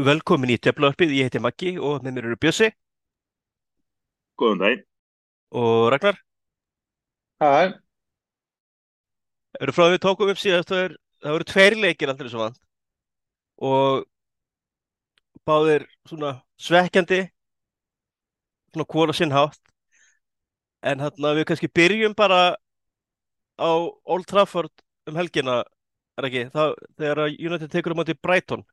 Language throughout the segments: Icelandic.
Velkomin í Teflavarpið, ég heiti Maggi og með mér eru Bjössi Góðan daginn. og Ragnar. Hæ, Eru frá því við tókum upp síðast, það, er, það voru tveir leikir alltaf eins og vann og báðir svona svekkjandi, svona hvora sinn hátt. En hérna við kannski byrjum bara á Old Trafford um helgina, er ekki, það, þegar að United tekur á móti Brighton.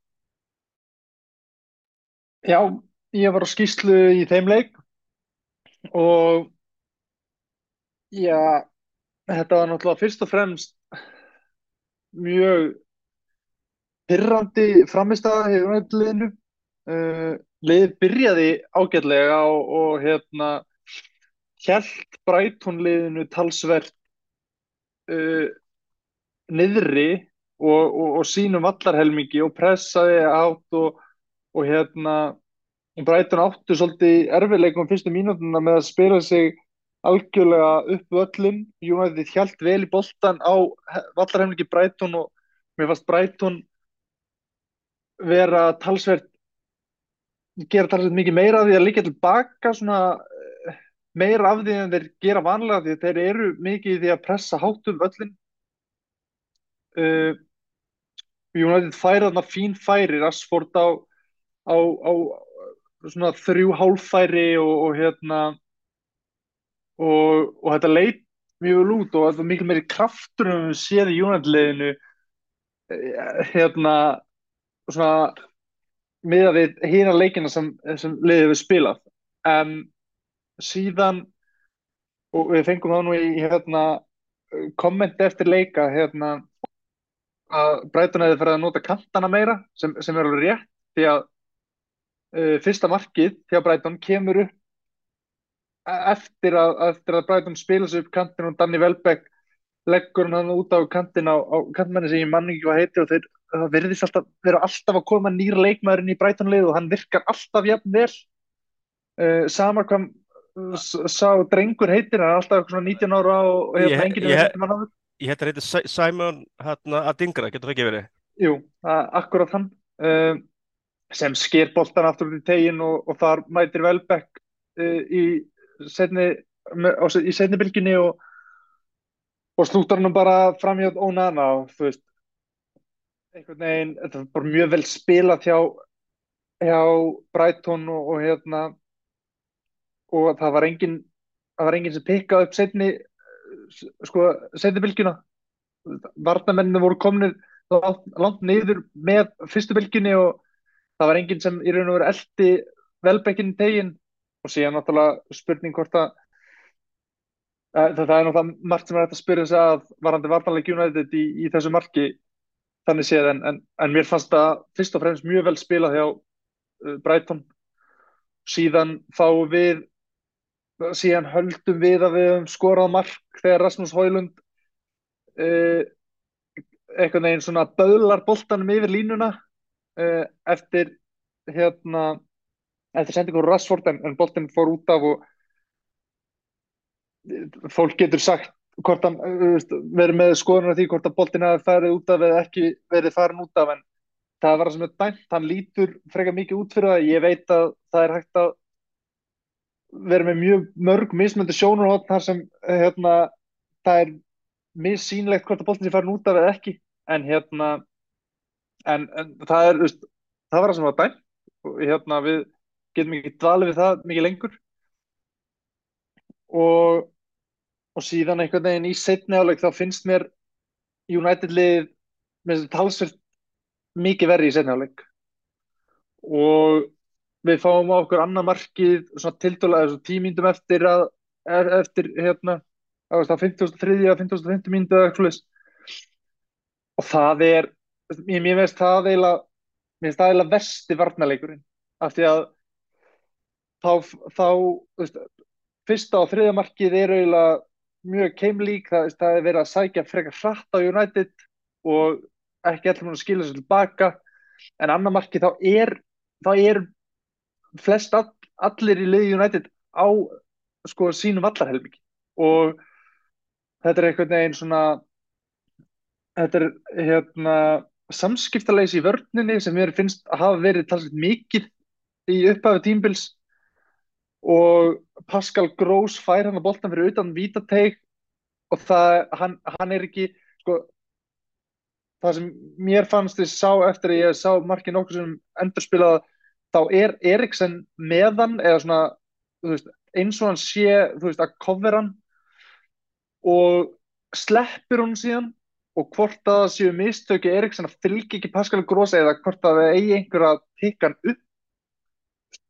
Já, ég var á skýslu í þeim leik og já, þetta var náttúrulega fyrst og fremst mjög pirrandi framistæða í umhverfliðinu. Uh, liðið byrjaði ágætlega og, og hérna hélt Brighton liðinu talsvert uh, niðri og, og, og sínum vallarhelmingi og pressaði átt og, og hérna Brighton áttu svolítið erfiðleikum fyrstu mínútuna með að spila sig algjörlega upp völlin United hjælt vel í boltan á vallarhelmingi Brighton og mér fannst Brighton vera talsvert gera talsvert mikið meira af því að líka tilbaka svona eh, meira af því en þeir gera vanlega því. Þeir eru mikið því að pressa hátt um völlin uh, United færi þarna fín færi. Rashford á, á, á svona þrjú hálffæri og, og hérna og, og þetta leit mjög vel út og þetta var mikil meiri kraftur en við séð í liðinu eh, hérna svona miða við hýna leikina sem, sem liðið við spilað. En síðan og við fengum það nú í hérna kommenti eftir leika hérna að Brighton hefði farið að nota kantana meira sem, sem er alveg rétt því að fyrsta markið hjá Brighton kemur upp eftir að, eftir að Brighton spila sér upp kantin og Danny Welbeck leggur hann út á kantin á, á kantmenni sem ég mann ekki hvað heiti og þeir, það verðist alltaf vera alltaf að koma nýr leikmaðurinn í Brighton lið og hann virkar alltaf jafn vel. Uh, sama hvað sá drengur heitir, hann alltaf svona 19 ára og hefur enginn ég- hætti að heiti Si- Simon hérna, Adingra, getur það ekki verið? Jú, akkurat hann. Uh, sem sker boltan aftur út í tegin og, og þar mætir Welbeck uh, í setni á, í setni bylginni og, og slútar hann bara fram hjá Onana og þú veist einhvern veginn, þetta var bara mjög vel spilað hjá, hjá Brighton og, og hérna og það var engin það var engin sem pikkaði upp setni sko, setni bylgjuna. Varnamenninu voru komnir langt, niður með fyrstu bylgjunni og það var enginn sem í raun og veru eldi velbekkin tegin og síðan náttúrulega spurning hvort að það, er náttúrulega margt sem er hægt að spyrja sig að varandi varnarleik United í, í þessu marki þannig séð en, en, en mér fannst það fyrst og fremst mjög vel spilað hjá uh, Brighton. Síðan fáum við síðan höldum við að við höfum skorað mark þegar Rasmus Højlund uh, einhvern veginn svona böðlar boltanum yfir línuna uh, eftir hérna eftir sendingur Rashford en, en boltin fór út af og eh, fólk getur sagt hvort hann veist, verið með skoðunar því hvort að boltin hafi farið út af eða ekki verið farin út af en það var það sem er dæmt, hann lítur frekar mikið út fyrir það, ég veit að það er hægt að vera með mjög mörg mismöndi sjónurhótt þar sem eh, hérna, það er missýnilegt hvort að boltin sé farin út af eða ekki. En hérna en, en það er, veist, það var það sem var dæmt og hérna við getum ekki dvalið við það mikið lengur og og síðan einhvern veginn í setni áleik þá finnst mér United lið með þessi talsvert mikið verri í setni áleik og við fáum á okkur annað markið svona tildulega tímíndum eftir að er, eftir hérna á 53. að 55. mínútu eða eitthvað svoleiðis. og það er mér veist það eiginlega mér finnst það eiginlega versti varnarleikurinn. Af því að þá, þá veist, fyrsta og þriða markið er eiginlega mjög keimlík, það, það er verið að sækja frekar hratt á United og ekki allir múin að skilja sér tilbaka. En annar markið þá er þá er flest all, allir í liði United á sko sínum vallarhelmingi. Og þetta er einhvern veginn svona þetta er hérna samskiptaleysi í vörninni sem mér finnst að hafa verið talsveit mikið í upphafi tímbils og Pascal Gross fær hann að boltan fyrir utan vítateig og það, hann, hann er ekki sko, það sem mér fannst ég sá eftir að ég sá margir nokkur sem endurspilað þá er Eriksen meðan eða svona veist, eins og hann sé veist, að cover hann og sleppur hún síðan og hvort að það séu mistöki Eriksen að fylgja ekki Pascal Gross eða hvort að það eigi einhver að tikka hann upp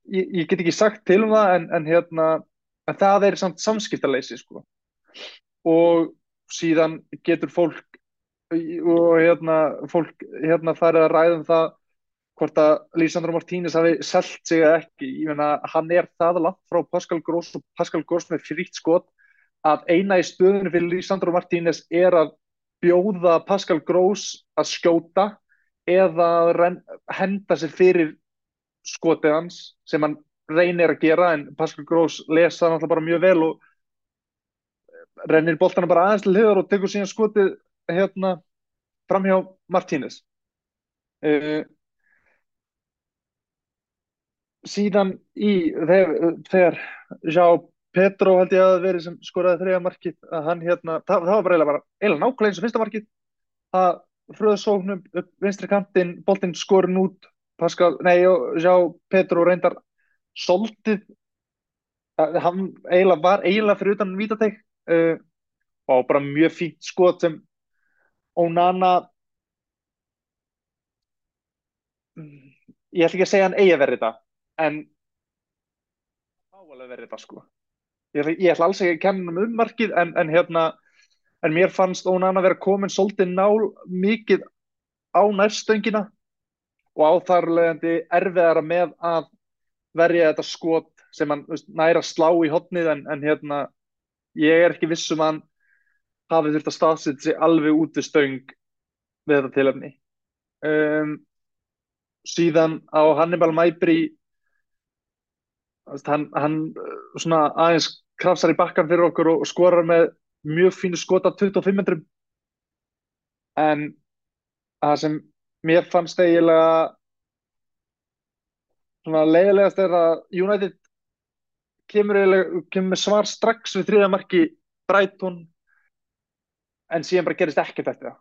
ég, ég get ekki sagt til um það en, en, hérna, en það er samt samskiptaleysi sko. og síðan getur fólk og hérna fólk hérna farið að ræða um það hvort að Lísandro Martínez hafi selt sig eða ekki, ég meina hann er það langt frá Pascal Gross og Pascal Gross með frítt skot að eina í stöðunum fyrir Lísandro Martínez er að bjóða Pascal Gross að skjóta eða henda sér fyrir skotið hans sem hann reynir að gera en Pascal Gross lesa náttúrulega bara mjög vel og reynir bóltana bara aðeins til hliðar og tekur síðan skotið hérna fram hjá Martínez. Uh, síðan í þegar, þegar Já Petro held ég að veri sem skoraði þriða markið að hann hérna, það, það var bara eiginlega, eiginlega nákvæmlega eins og fyrsta markið. Að fröðsóknum upp vinstri kantinn, boltinn skorinn út Pascal, nei, já, Petru reyndar soldið. Hann eiginlega var eiginlega fyrir utan vítateg uh, og bara mjög fínt skot sem Onana ég ætla ekki að segja hann eigi að verði þetta en áalega verði þetta sko ég ég ætla alls ekki að kenna um ummarkið en, en hérna en mér fannst Onana vera komin svolítið nál mikið á nærstöngina og áþarlegandi erfiðara með að verja þetta skot sem hann næra slá í hotnið en, en hérna ég er ekki vissum að hann hafi þurft að staðsetja sig alveg út við stöng við þetta tilöfni um, síðan á Hannibal Mæbri hann, hann svona aðeins krafsar í bakkan fyrir okkur og skorar með mjög fínu skot af 25 metrum. En það sem mér fannst eiginlega svona leiðilegast er að United kemur, kemur svar strax við þriða marki Brighton en síðan bara gerist ekkert eftir það.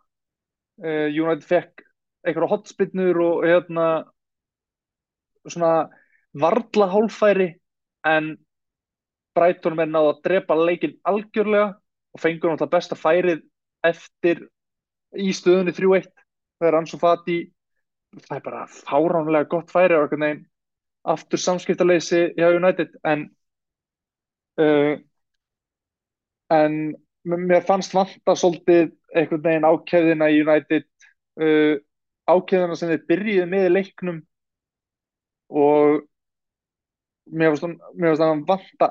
Uh, United fekk einhverja hotspinnur og hérna svona varla hálfæri en Brighton er náða að drepa leikin algjörlega og fengur náttúrulega besta færið eftir í stöðunni 3-1 þegar Ansu Fati. Það er bara fáránlega gott færi á einhvern veginn. Aftur samskiptaleysi hjá United en uh, en mér fannst vanta svolítið einhvern veginn ákveðina í United uh, ákveðina sem þið byrjiði með leiknum og mér finnst það vanta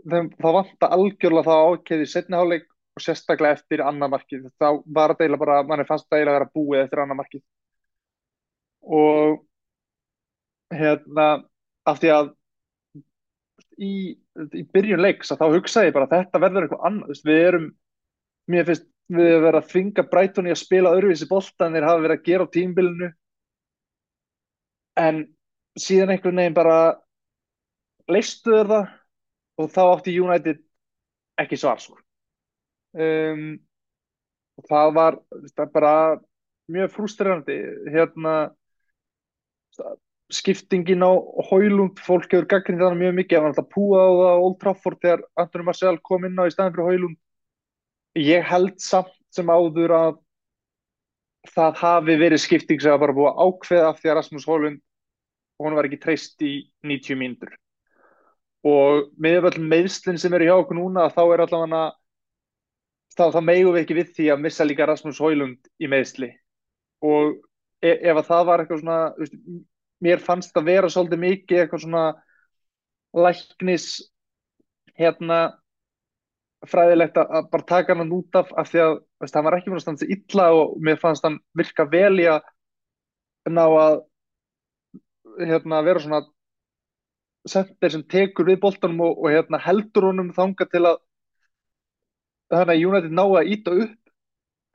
það vanta algjörlega það ákveði setniháleik og sérstaklega eftir annar markið. Þá var þetta eiginlega bara, manni fannst þetta eiginlega að vera búið eftir annar markið. Og hérna af því að í, í byrjun leiks að þá hugsaði ég bara þetta verður eitthvað annað. Við erum, mér finnst við erum verið að þvinga Bræton í að spila öðruvísi bólta en þeir hafa verið að gera á tímbilinu en síðan einhvern veginn bara leistuður það og þá átti United ekki svar svo um, og það var það bara mjög frústrerandi hérna skiptingin á Hólund fólk hefur gaggrind þannig mjög mikið það var alltaf púað á það Old Trafford þegar Antoni Marcel kom inn á í staðin fyrir Hólund ég held samt sem áður að það hafi verið skipting sem var bara búið ákveð af því að Rasmus Hólund hún var ekki treyst í 90 mínútur og með öll meðslinn sem eru hjá okkur núna þá er allavega þá, þá megum við ekki við því að missa líka Rasmus Hólund í meðsli og e ef að það var eitthvað svona veist, mér fannst það vera svolítið mikið eitthvað svona læknis hérna fræðilegt að bara taka hann út af af því að veist, hann var ekki mjög stansi illa og mér fannst hann virka vel í að ná að hérna vera svona sendir sem tekur við boltanum og, og hérna heldur honum þanga til að þannig að United ná að íta upp.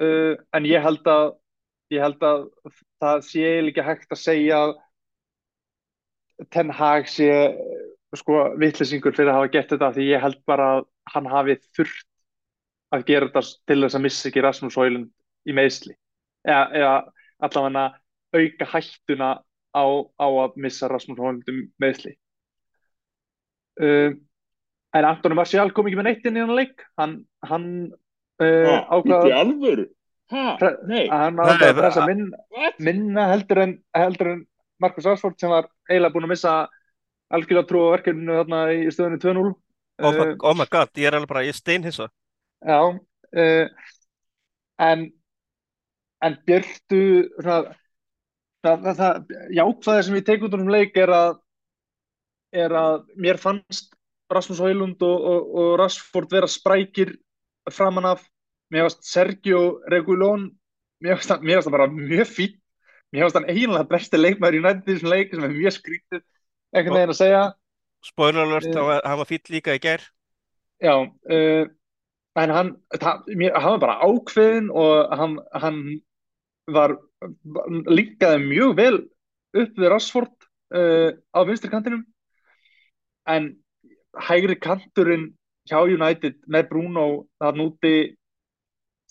Uh, en ég held að ég held að það sé líka hægt að segja Ten Hag sé sko vittlesingur fyrir að hafa gett þetta því ég held bara að hann hafi þurft að gera þetta til þess að missa ekki Rasmus Højlund í meðsli eða, eða allavega auka hættuna á, á að missa Rasmus Højlund um meðsli um, en Antoni Marcial kom ekki með neitt inn í hann leik hann, hann uh, ákvaða? Hæ? Nei hann ákvaða að pressa minna, minna heldur en, heldur en Marcus Rashford sem var eiginlega búin að missa algjörlega trú á verkefninu þarna í stöðunni 2-0 oh, uh, oh my god, ég er alveg bara, ég er steinhissa Já uh, en en Björtu það, það, það jákvæðið sem ég tek út um leik er að er að mér fannst Rasmus Højlund og, og, og Rashford vera sprækir framan af. Mér fannst Sergio Regulón mér fannst það bara mjög fít mér fannst það eiginlega besti leikmæður í nættið þessum leik sem er mjög skrítið einhvern veginn að segja. Spoiler alert, uh, hann var fít líka í ger Já uh, en hann, það, mér, hann var bara ákveðin og hann, hann var líkaði mjög vel upp við Rashford uh, á vinstri kantinum en hægri kanturinn hjá United með Bruno það núti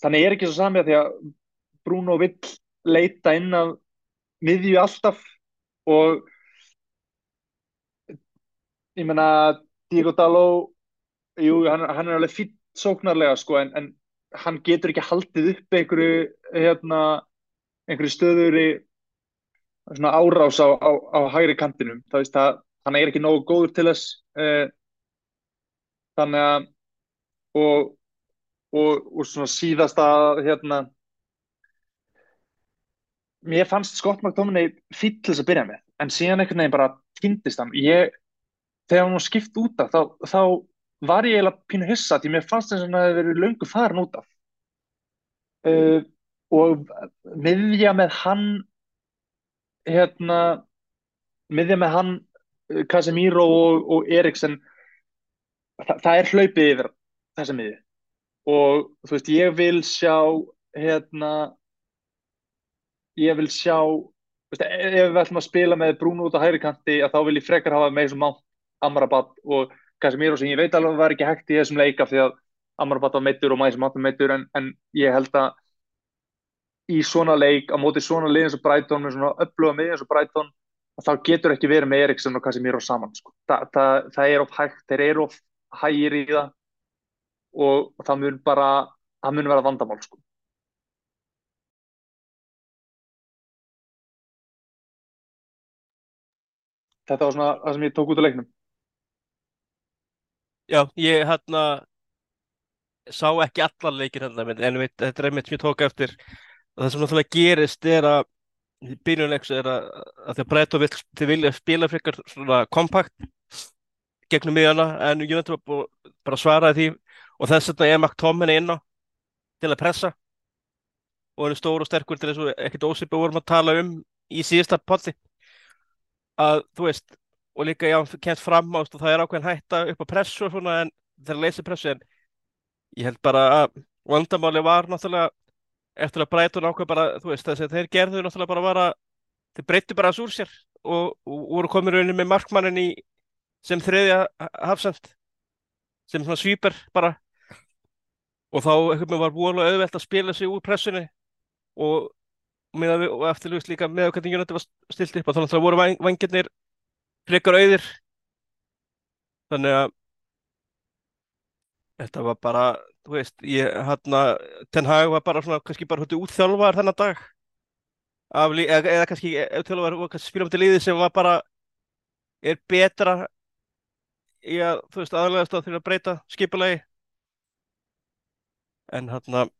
þannig er ekki svo samið því að Bruno vill leita inn af miðju alltaf og ég menna Diego Daló jú, hann, hann er alveg fýtt sóknarlega sko en, en hann getur ekki haldið upp einhverju hérna, einhverju stöður í svona árás á, á, á hægri kantinum. Það veist að hann er ekki nógu góður til þess eh, þannig að og, og, og svona síðasta hérna mér fannst Scott McTominay fýll þess að byrja með en síðan einhvern veginn bara týndist hann. Ég, þegar hann skipt út af þá, þá var ég eiginlega pínu hissa því mér fannst þess að það hefði verið löngu farin út af. Uh, og miðja með hann hérna miðja með hann Casemiro og, og Eriksen Þa, það er hlaupið yfir þessa miði og þú veist ég vil sjá hérna ég vil sjá veist, e, ef við ætlum að spila með Bruno út á hægri kanti þá vil ég frekar hafa með þessum mátt Amrabat og Casemiro sem ég veit alveg var ekki hægt í þessum leika því að Amrabat var meittur og Mæsum Matt var meittur en, en ég held að í svona leik á móti svona lið eins og Brighton með svona uppluga mið eins og Brighton þá getur ekki verið með Eriksson og Casemiro saman sko. Þa, það, það er of hægt, þeir eru of hægir í það og, og það mun bara það mun vera vandamál sko. Þetta var svona það sem ég tók út á leiknum Já, ég hérna sá ekki allar leikir hérna en þetta er einmitt sem ég tók eftir það sem náttúrulega gerist er að byrjunleiks er að, að því að Breito vil, vilja spila frekar svona kompakt gegnum miðjana en United bara svaraði því. Og þess vegna er McTominay inn á til að pressa. Og hann er stór og sterkur til þess að ekkert ósipið vorum að tala um í síðasta potti. Að þú veist og líka já, kemst fram á það er ákveðin hætta upp á pressu og svona en þeir leysi pressu en ég held bara að vandamáli var náttúrulega eftir að Breitón ákveð bara þú veist þess að þeir gerðu náttúrulega bara var að þeir breyttu bara þessu úr sér og, og voru komið rauninni með markmannin í sem þriðja hafsend sem svona svýper bara. Og þá eitthvað var búinlega auðvelt að spila sig úr pressunni og, við, og eftirlugist líka með hvernig Jónati var stilt upp og að það voru vangirnir frekar auðir. Þannig að þetta var bara þú veist, ég hann að Ten Hag var bara svona kannski bara húttu útþjálfar þennan dag. Af, eða, eða kannski útþjálfar og kannski spila um til liði sem var bara er betra í að, þú veist, aðlæðast á því að breyta skipulegi en hann að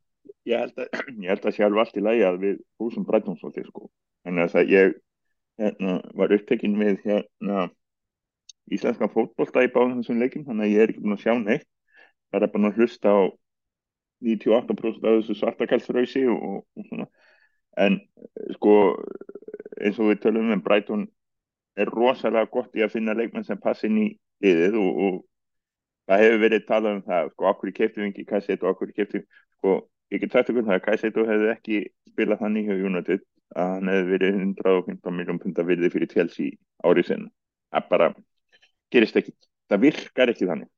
Ég held að, ég held að sjálf allt í lagi að við húsum breytum svolítið sko. En þess að ég hérna, var upptekinn við hérna íslenska fótbollta í báðum þessum leikim þannig að ég er ekki búin að sjá neitt er bara að hlusta á 98% af þessu svartakælsrausi og, og svona en sko eins og við tölum um Brighton er rosalega gott í að finna leikmenn sem passi inn í liðið og, og það hefur verið talað um það sko okkur í keiptum ekki Kajseit og okkur í keiptum sko ég get okkur það að Kajseit hefði ekki spila þannig hjá United að hann hefði verið 115 miljón punta virði fyrir Chelsea árið sinna. Það bara gerist ekki. Það virkar ekki þannig.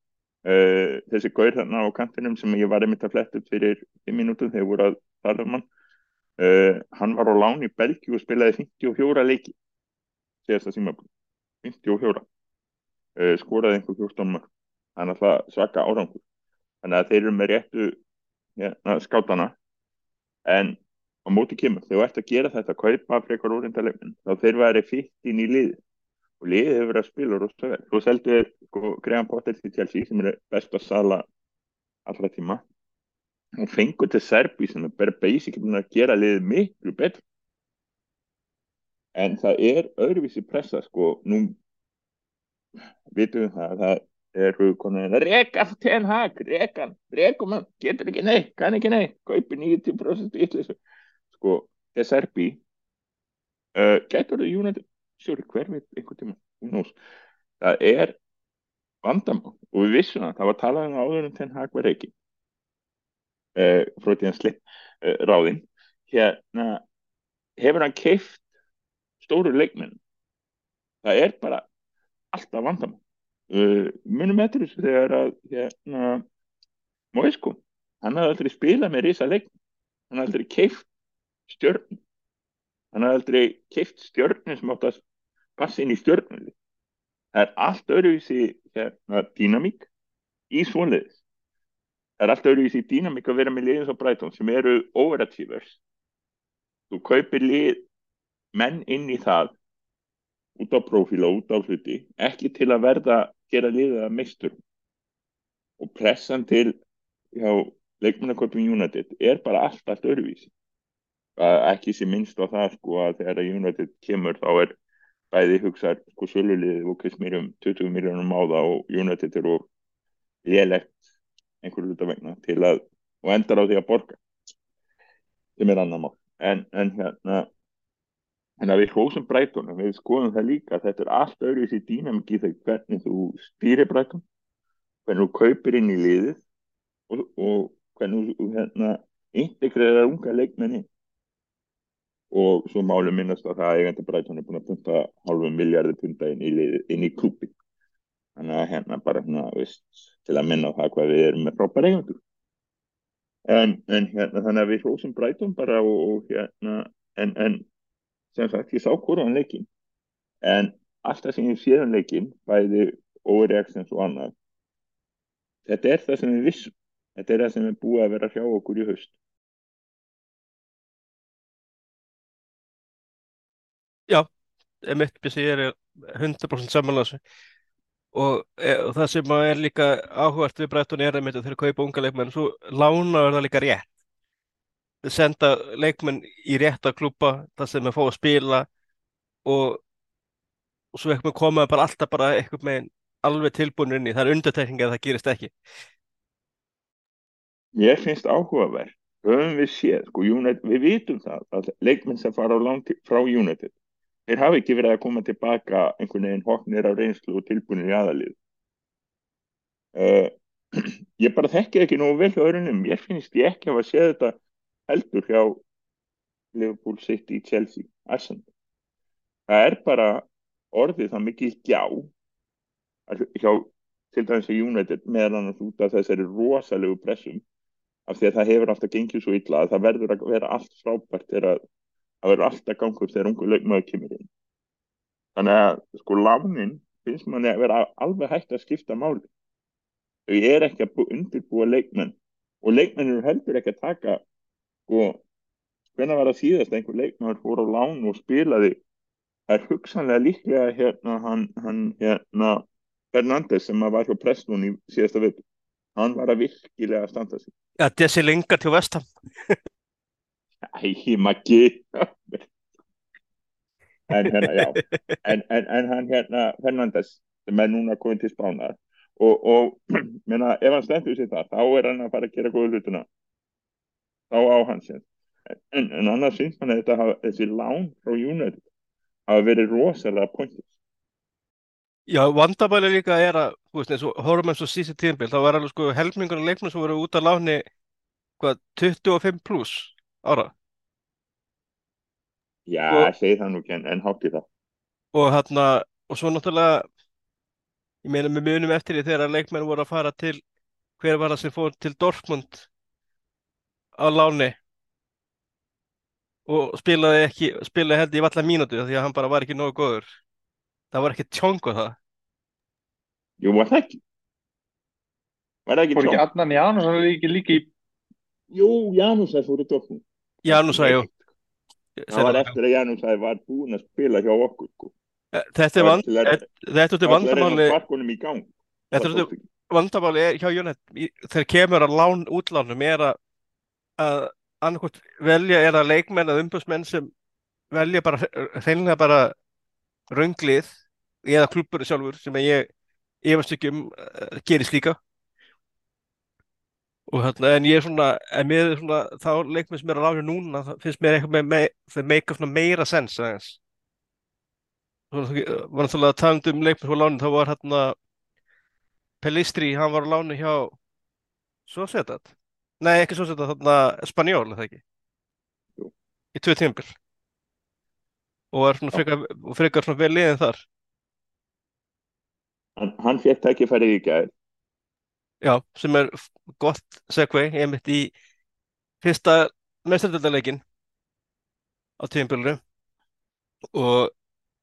Uh, þessi gaur þarna á kantinum sem ég var einmitt að fletta upp fyrir 5 minútum þegar voru að tala um hann uh, hann var á lán í Belgi og spilaði 54 leiki síðasta símabúin 54 uh, skoraði einhver 14 mörg hann er alltaf svaka árangur. Þannig að þeir eru með réttu ja, skátana en á móti kemur, þegar þú ert að gera þetta kaupa frekar úrindalegin þá þeir væri fitt inn í liði og liðið hefur verið að spila rosa vel. Svo seldu þeir sko, Graham Potter til Chelsea sem er besta sala allra tíma. Og fengur til Serbi sem er bara basic að gera liðið miklu betur. En það er öðruvísi pressa sko nú vitum við það það eru konar að reka ten hag, rekan, rekum hann getur ekki nei, kann ekki nei kaupi 90% ytlis sko, til Serbi uh, getur það United sjóri hver veit einhvern tíma það er vandamál og við vissum að það var talað um áður en Hag var ekki uh, að slipp uh, ráðinn. Hérna hefur hann keift stóru leikmenn? Það er bara alltaf vandamál. Uh, munum eftir þessu þegar að hérna Moisko, hann hafði aldrei spilað með risa leikmenn. Hann hafði aldrei keift stjörn hann hafði aldrei keift stjörnum sem átt að passa inn í stjörnum það er allt öruvísi hérna, dýnamík í svonleðis það er allt öruvísi dýnamík að vera með liðins á Breitón sem eru overachievers. Þú kaupir lið menn inn í það út á profíla, út á hluti ekki til að verða gera liðið að meistur. Og pressan til hjá leikmannaköpum United er bara allt, allt öruvísi ekki sem minnst á það sko að þegar United kemur þá er bæði hugsaður sko söluliðið og kvist mér um 20 miljónum á það og United eru lélægt einhverju hluta vegna til að og endar á því að borga sem er annar mál. En, en hérna en við hósum breytunum, við skoðum það líka þetta er allt öðru í dýnamiki þegar hvernig þú stýrir breytun hvernig þú kaupir inn í liðið og, og hvernig þú hérna, integrerar unga leikmenni og svo málum minnast að það eigandi Bræton er búin að punta halvum miljardi punta inn í, í klúpi þannig að hérna bara hérna, veist, til að minna það hvað við erum með frábæra eigendur. En, en hérna þannig að við hlóðsum Bræton bara og, og hérna en, en sem sagt ég sá hvoran leikin en alltaf sem ég séðan leikin bæði overreactions og annað þetta er það sem við vissum. Þetta er það sem er búið að vera hjá okkur í haust Já, emitt byrsi ég er 100% samanlæsu og, e, og það sem er líka áhugart við Brætton er að þeir kaupa unga leikmenn svo lánaður það líka rétt. Þeir senda leikmenn í rétta klúpa það sem er fóð að spila og, og svo eitthvað komaði bara alltaf bara eitthvað með alveg tilbúin inn í, það er undartekning að það gerist ekki. Ég finnst áhugaverð höfum við séð, sko, United, við vitum það að leikmenn sem fara á langt frá United þeir hafi ekki verið að koma tilbaka einhvern veginn hóknir á reynslu og tilbúinir í aðalið uh, ég bara þekki ekki nú vel öðrunum, ég finnst ég ekki að að séð þetta heldur hjá Liverpool City, Chelsea Arsenal. Það er bara orðið það mikið gjá hjá til dæmis að United meðan annars út af þessari rosalegu pressum af því að það hefur alltaf gengið svo illa að það verður að vera allt frábært þegar það verður alltaf gangur þegar ungu leikmaður kemur inn. Þannig að sko lánin finnst manni að vera alveg hægt að skipta máli. Þau er ekki að undirbúa leikmenn og leikmenn eru heldur ekki að taka sko hvernig var það síðast að einhver leikmaður fór á lán og spilaði? Það er hugsanlega líklega hérna hann, hann hérna Fernandes sem var hjá Preston í síðasta veitu hann var að virkilega standa sig. Já, þessi lengar til vestam Æ, Maggi. En hérna, já. En, en, en hann hérna Fernandes sem er núna komið til spánar. Og, og menna, ef hann stendur sér það þá er hann að fara að gera góða hlutuna þá á hans en, en annars syns hann að þetta hafa, þessi lán frá United hafa verið rosalega pointless. Já, vandabæli líka er að, þú veist, eins og horfum eins og sísi tíðanbíl, þá var alveg sko helmingur af leiknum sem voru út af láni, hvað, 25 pluss ára Já, Og- segi það nú ekki en, en hátt í það. og hérna, og svo náttúrulega ég meina við munum eftir því þegar leikmenn voru að fara til hver var það sem fór til Dortmund á láni og spilaði ekki spilaði held ég valla mínútu því að hann bara var ekki nógu góður það var ekki tjong á það Jú, var það ekki? Var það ekki Fór ekki? Adnan Janus hann líki líki í Jú, Janus er fór í Dortmund. Janus að jú Það var eftir að Janus var búinn að spila hjá okkur. Sko. þetta er vand að- þetta er vandamáli þetta er vandamáli hjá Jónet þegar kemur að lán útlánum er að, að annarkort velja er að leikmenn að umbúsmenn sem velja bara hreinlega bara rönglið eða klúbbur sjálfur sem ég efast ekki um uh, gerist líka þarna en ég er svona en með svona þá leikmenn sem er að lána núna það finnst mér eitthvað með, með það meika svona meira sens aðeins. Þú- var náttúrulega að tala um sem var lánin þá var hérna Pelistri, hann var á láni hjá Sociedad. Nei, ekki Sociedad, þarna Spanjól, er það ekki? Jú. Í tvö tímabil. Og var svona frekar, frekar svona vel liðin þar. Hann, hann fekk tækifærið í gær. Já, sem er gott segway einmitt í fyrsta meistardöldarleikin á tímabilinu og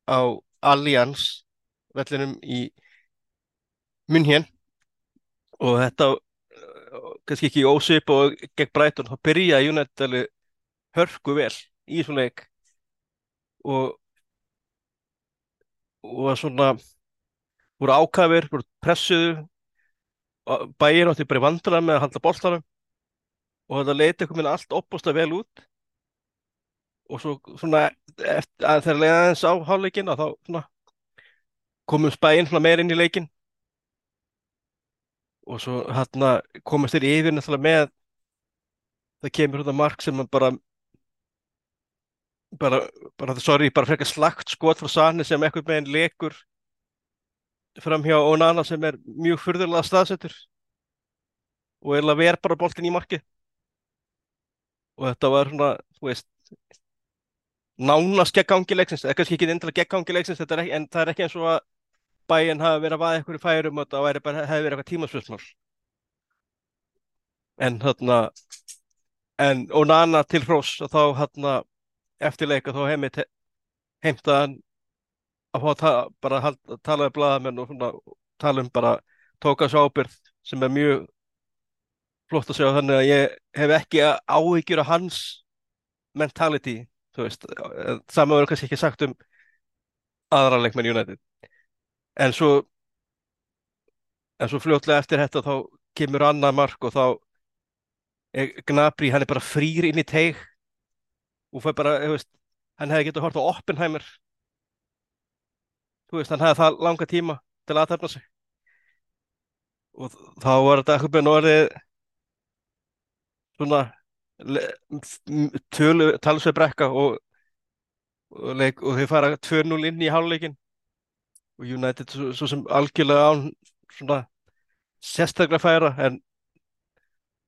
á Allianz vellinum í München. Og þetta uh, kannski ekki ósvip og gegn Brighton þá byrjaði United alveg hörku vel í þessum leik. Og og svona voru ákafir, voru pressuðu bæir átti bara í vandræðum með að halda boltanum og þetta leiti veginn allt opbúslega vel út. Og svo svona eftir að þegar leiða aðeins á hálfleikinn að þá svona komum spæinn meir inn í leikinn. Og svo hérna komast þeir yfir náttúrulega með það kemur þetta mark sem að bara bara, bara sorry, bara frekar slagt skot frá Sani sem einhvern veginn lekur fram hjá Onana sem er mjög furðulega staðsettur og eiginlega ver bara boltinn í markið. Og þetta var svona, þú veist nánast geggangi leiksins, eða kannski ekki endilega geggangi leiksins, ekki, en það er ekki eins og að bæinn hafi verið að vaða eitthvað í færum og það bara, hefði verið eitthvað tímasvöldmál en þarna en Onana til hrós þá þarna eftir leika þá heimit heimta hann að fá að ta bara hald, tala við blaðamenn og svona, tala um bara tóka svo ábyrgð sem er mjög flott að segja þannig að ég hef ekki áhyggjur af hans mentality veist, það maður kannski ekki sagt um aðra leikmenn United. En svo en svo fljótlega eftir þetta þá kemur annað mark og þá Gnabry, hann er bara frýr inn í teig og fær bara, veist hann hefði getið hort á Oppenheimer þú veist, hann hefði það langa tíma til að aðtæfna sig. Og þá var þetta eitthvað með orðið svona tölu, talsveið brekka og, og, leik, og þau fara 2-0 inn í háluleikin og United svo, svo sem algjörlega án svona sérstaklega færa en,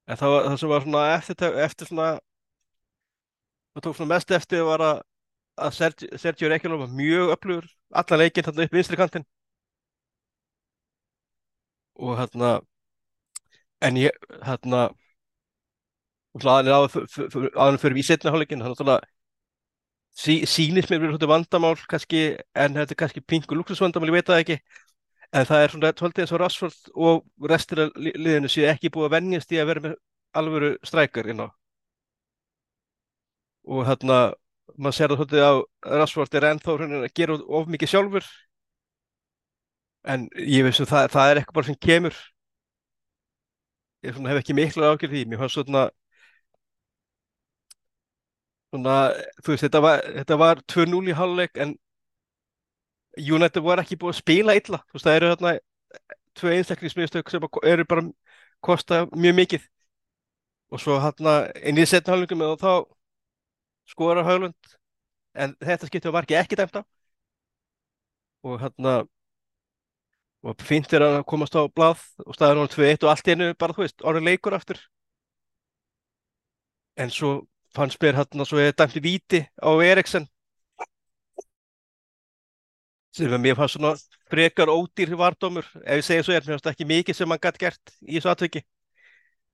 en það, var, það sem var svona eftir, eftir svona það tók svona mest eftir var að, að Sergio, Sergio Reykjálf var mjög öflugur allan leikinn þarna upp vinstri kantinn. Og hérna en ég hérna aðan fyrir við setna hálfleikin þannig að sí, sýnist mér verið vandamál kannski, en þetta er kannski pingu luxusvandamál, ég veit það ekki. En það er svona tóltið eins og Rashford og restir af liðinu séu ekki búið að vennjast í að vera með alvöru strækar á og hérna maður sér það svolítið á Rashford er ennþá að gera of mikið sjálfur. En ég veist að það, það er eitthvað bara sem kemur. Ég hef ekki miklu ágjörð því. Mér fannst svona svona, þú veist, þetta var, var 2-0 í halvleik en United var ekki búið að spila illa, þú veist, það eru þarna tvö einstaklingsmiðstök sem eru bara kosta mjög mikið. Og svo hérna inn í setna halvleikum og þá skora Haulund en þetta skiptið var ekki ekki dæmt á. Og hérna og fint er að komast á blað og staður hún 2-1 og allt einu bara, þú veist, orðin leikur aftur. En svo fannst mér hérna svo ég dæmti víti á Eriksen. Sem er mér fannst svona frekar ódýr vardómur, ef ég segja svo er mér fannst ekki mikið sem hann gætt gert í þessu atveki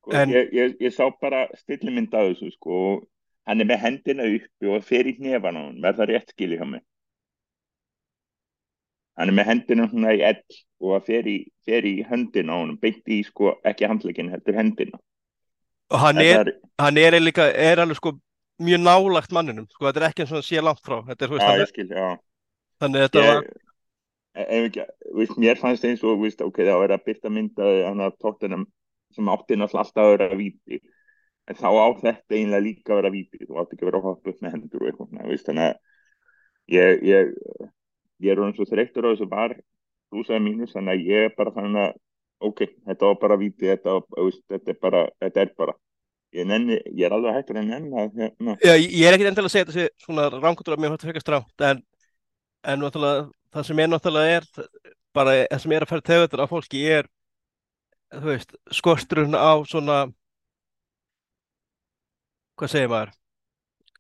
Sko, En- ég, ég, ég sá bara stillimynd af þessu sko, og hann er með hendina uppi og fer í hnefan á hann, verð það rétt skilja hjá mig. Hann er með hendina svona í ell og það fer í, fer í hendina á hann, beint í sko, ekki handlegin, heldur hendina. og hann er, hann er líka, er alveg sko mjög nálagt manninum, sko þetta er ekki eins og hann sé langt frá, þetta er, já, ég skil, já. þannig þetta var, Ég, ef ekki, veist, mér fannst eins og, veist, ok, það var að byrta mynda hann að tóttunum sem átti náttúrulega alltaf að vera víti. En þá á þetta einlega líka að vera víti, þú átti ekki að vera að hoppa upp með hendur og eitthvað, þannig að ég, ég, ég er orðin svo þreyttur á þessu var rúsaði mínus, þannig að ég er bara þannig að, ok, þetta var bara víti, þetta, þú þetta er bara, þetta er bara. Ég, nenni, ég er alveg hættur að nenni að, hérna, já, ég er ekkert endilega að segja þetta sé svona ránkutur að mér fannst frekar stránt, en, en náttúrulega, það sem er náttúrulega er, bara það sem er að færa tegundur á fólki er, þú veist, skorturinn á svona, hvað segir maður,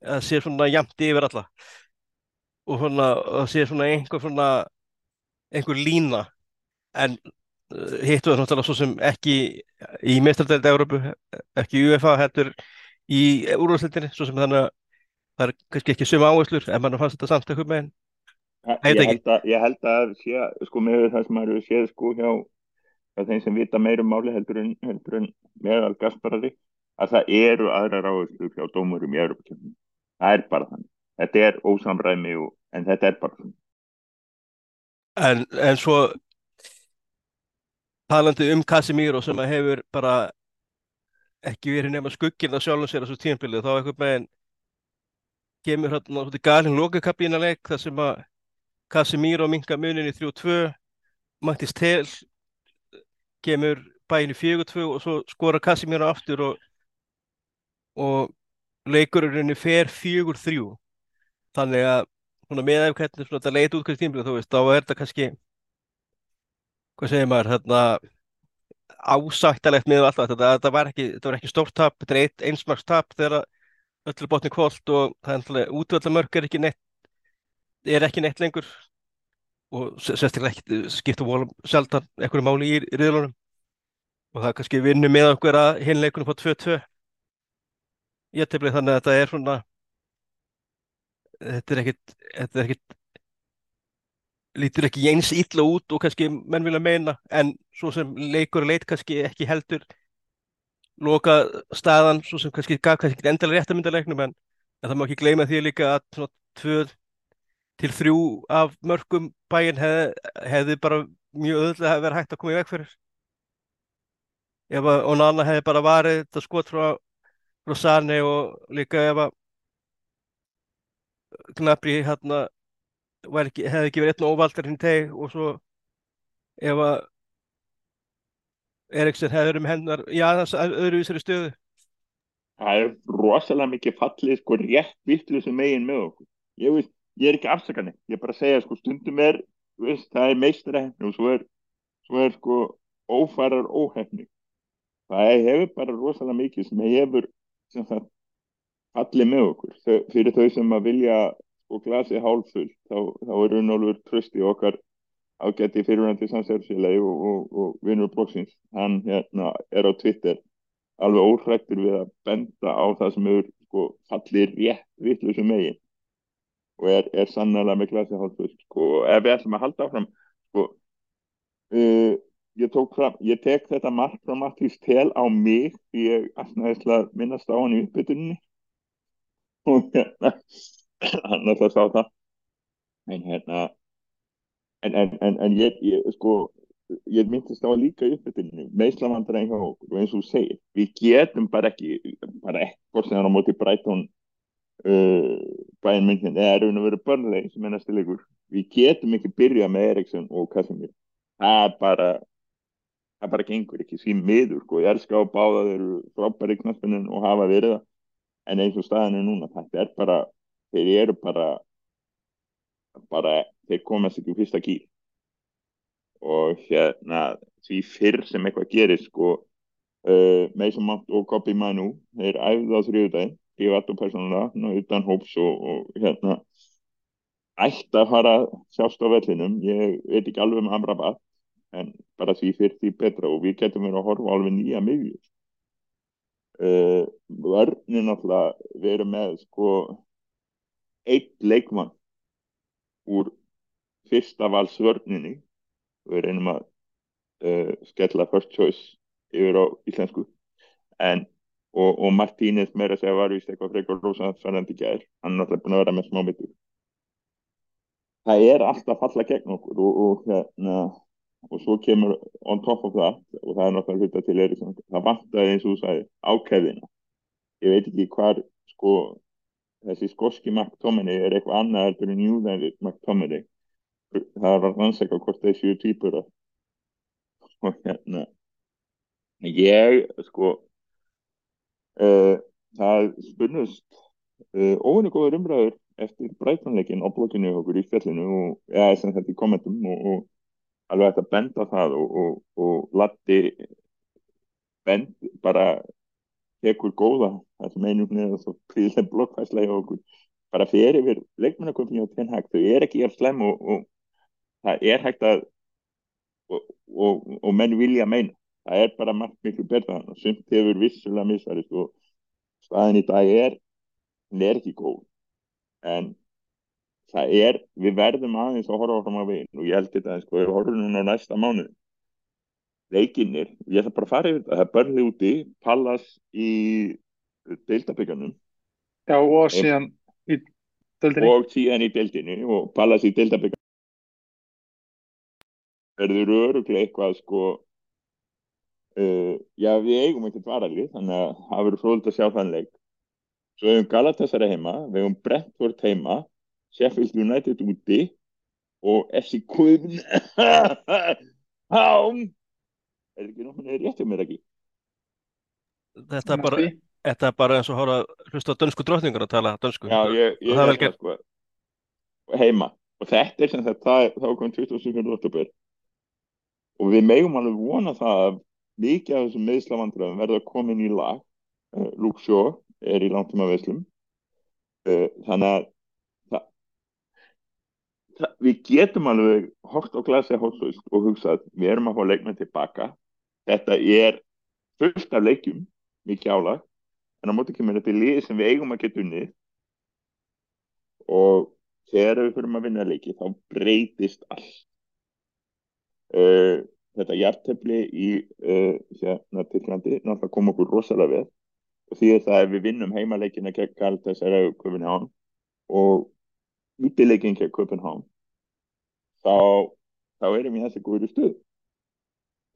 að það sé svona jafnt yfir alla. Og svona, það sé svona einhver svona, einhver lína, en uh, hitt var náttúrulega svo sem ekki í meistardeild Európu, ekki UEFA heldur í úrvalstildinni, svo sem þannig að það er kannski ekki sömu áherslur en mann fannst þetta samt eitthvað með Veit Ég held, að, ég held að sé, sko, með það sem maður séð sko hjá, hjá þeim sem vita meira um máli heldur en, heldur en meðal gasparari, að það eru aðrar áherslu hjá dómurum í Europakefni. Það er bara þannig. Þetta er ósamræmi, og, en þetta er bara þannig. en, en svo talandi um Casemiro sem að hefur bara ekki verið nema skugginn af sjálfum sér þessu tímabilið, þá eitthvað með kemur hérna svolítið galinn lokakabína leik þar sem að Casemiro minka munin í 3-2 Mattis Tel kemur bæinn í 4-2 og svo skora Casemiro aftur og, og leikurinn fer 4-3 þannig að svona með ef hvernig svona þetta leit út hvernig tímabilið þú veist, þá er þetta kannski hvað segir maður, þarna ásættalegt með allt þetta, þetta var ekki, ekki stórt tap, þetta er eitt einsmaks tap þegar öllu botni kvólt og það er útvöldarmörk er ekki neitt er ekki neitt lengur og sérstaklega ekki skipta volum sjaldan einhverju máli í riðlunum. Og það kannski vinnu með okkur að hinleikunum fá 2-2 tefli þannig að þetta er svona þetta er ekkit þetta er ekkit lítur ekki eins illa út og kannski menn vilja meina en svo sem leikur leit kannski ekki heldur loka staðan svo sem kannski gaf kannski ekki endilega réttamyndalegnum en, en það má ekki gleyma því líka að svona tvö til þrjú af mörgum bæinn hefði, hefði bara mjög öðlega verið hægt að koma í veg fyrir. Ef að Onana hefði bara varið þetta skot frá, frá Sane og líka ef að Gnabry hérna ekki, hefði ekki verið einn óvaldar hinn teg og svo ef að Eriksen hefði verið með hennar í aðeins öðruvísari stöðu Það er rosalega mikið fallið sko rétt vittlu megin með okkur. Ég, veist, ég er ekki afsakanir, ég er bara að segja sko stundum er, veist, það er meistarhefni og svo er, svo er sko ófærar óhefni. Það hefur bara rosalega mikið sem hefur sem það fallið með okkur. Fyrir þau sem að vilja sko glasið hálfull þá, þá er Runolfur trösti okkar ágætti fyrirvændi samsverðsfélagi og, og, og vinnur blóksins. Hann hérna er á Twitter alveg óhrættur við að benda á það sem hefur sko, fallið rétt vittlusum megin og er, er sannlega með glasi hálfus sko, ef við ætlum að halda áfram sko, uh, ég, fram, ég tek þetta mark frá Mattís Tel á mig því ég alltaf minnast á hann í uppbytunni og hérna hann alltaf sá það. En hérna en, en, en, en ég, ég sko ég myndist á að líka uppbytunni og eins og segir við getum bara ekki bara ekkert sem hann á móti Brighton uh, bæinn myndin er raun að vera börnleg sem er næstu leikur. Við getum ekki byrjað með Eriksson og Casemir það er bara það bara gengur ekki sín miður sko. ég elska á báða þeir eru frábæri knaspinin og hafa verið það. En eins og staðan er núna þetta er bara þeir eru bara bara þeir komast ekki fyrsta kýr og hérna því fyrr sem eitthvað gerir sko uh, Mason Mount og Kobi Manu þeir æfðu á þrjöðudaginn privat og persónulega, utan hóps og, og hérna ætti að fara sjást á vellinum. Ég veit ekki alveg um Amrabat en bara því fyrir því betra. Og við getum verið að horfa alveg nýja miðjur uh, vörnin alltaf við erum með sko eitt leikmann úr fyrsta valsvörninni. Við reynum að uh, skella first choice yfir á íslensku. En og, og Martínez meira segja var vist eitthvað frekar rosaðsverðandi gær. Hann er alltaf búin að vera með smá mittur það er alltaf falla gegn okkur og, og hérna og svo kemur on top of that og það er náttúrulega hluta til Eriksson það vantaði eins og þú sagði ákæðina ég veit ekki hvað sko þessi skoski McTominay er eitthvað annað heldur en Júðanvik McTominay. Það var rannsækja hvort þessi er týpur og hérna ég sko uh, það spunnust uh, óvinni góður umræður eftir breytanleikin á blokkinu okkur í fjallinu og eða sem þetta í kommentum og, og alveg hægt að benda það og, og, og Latti bend bara tekur góða það sem einum neða svo príðileg blokkvæsla hjá okkur. Bara fyrir við leikmannaköpni og tenhægt þau er ekki er slem og, og það er hægt að og menn vilja meina. Það er bara margt miklu betra og sumt hefur vissulega misvarist og staðin í dag er er ekki góð. En það er, við verðum aðeins að horfa áfram á veginn og ég held þetta sko, við horfum núna á næsta mánu leikinnir, ég ætla bara að fara yfir þetta. Það er börnli úti, Pallas í deildabygganum Já og síðan í deildinni. Og síðan í deildinni og Pallas í deildabygganum verður öruglega eitthvað sko uh, já við eigum ekkert varalið þannig að það verður fróðilegt að sjá þann leik. Svo við hefum Galatasaray heima við hefum Brentford heima Sheffield United úti og FC Kvöfn Hám er ekki náttúrulega rétt hjá mér ekki Þetta er bara, þetta er bara eins og hóra hlusta á dönsku drotningur að tala dönsku. Já, ég, ég það er það sko heima. Og þetta er sem þetta þá kom 27. oktober og við megum alveg vona það að mikið af þessum meðslavandröðum verður að koma inn í lag. Uh, Luke Shaw er í langtíma veslum uh, þannig að við getum alveg hort á glasi hóttlaust og hugsað við erum að fá leikmenn tilbaka þetta er fullt af leikjum mikið álag en á móti kemur þetta í lið sem við eigum að geta unni og þegar við fyrir að vinna leiki þá breytist allt. Uh, þetta hjartefli í uh, hérna Tyrklandi náttúrulega kom okkur rosalega við og því að það er við vinnum heimaleikina gegn Galatasaray og Köpenhán og útilegging hjá Köpenhán þá, þá erum við þessi góður stuð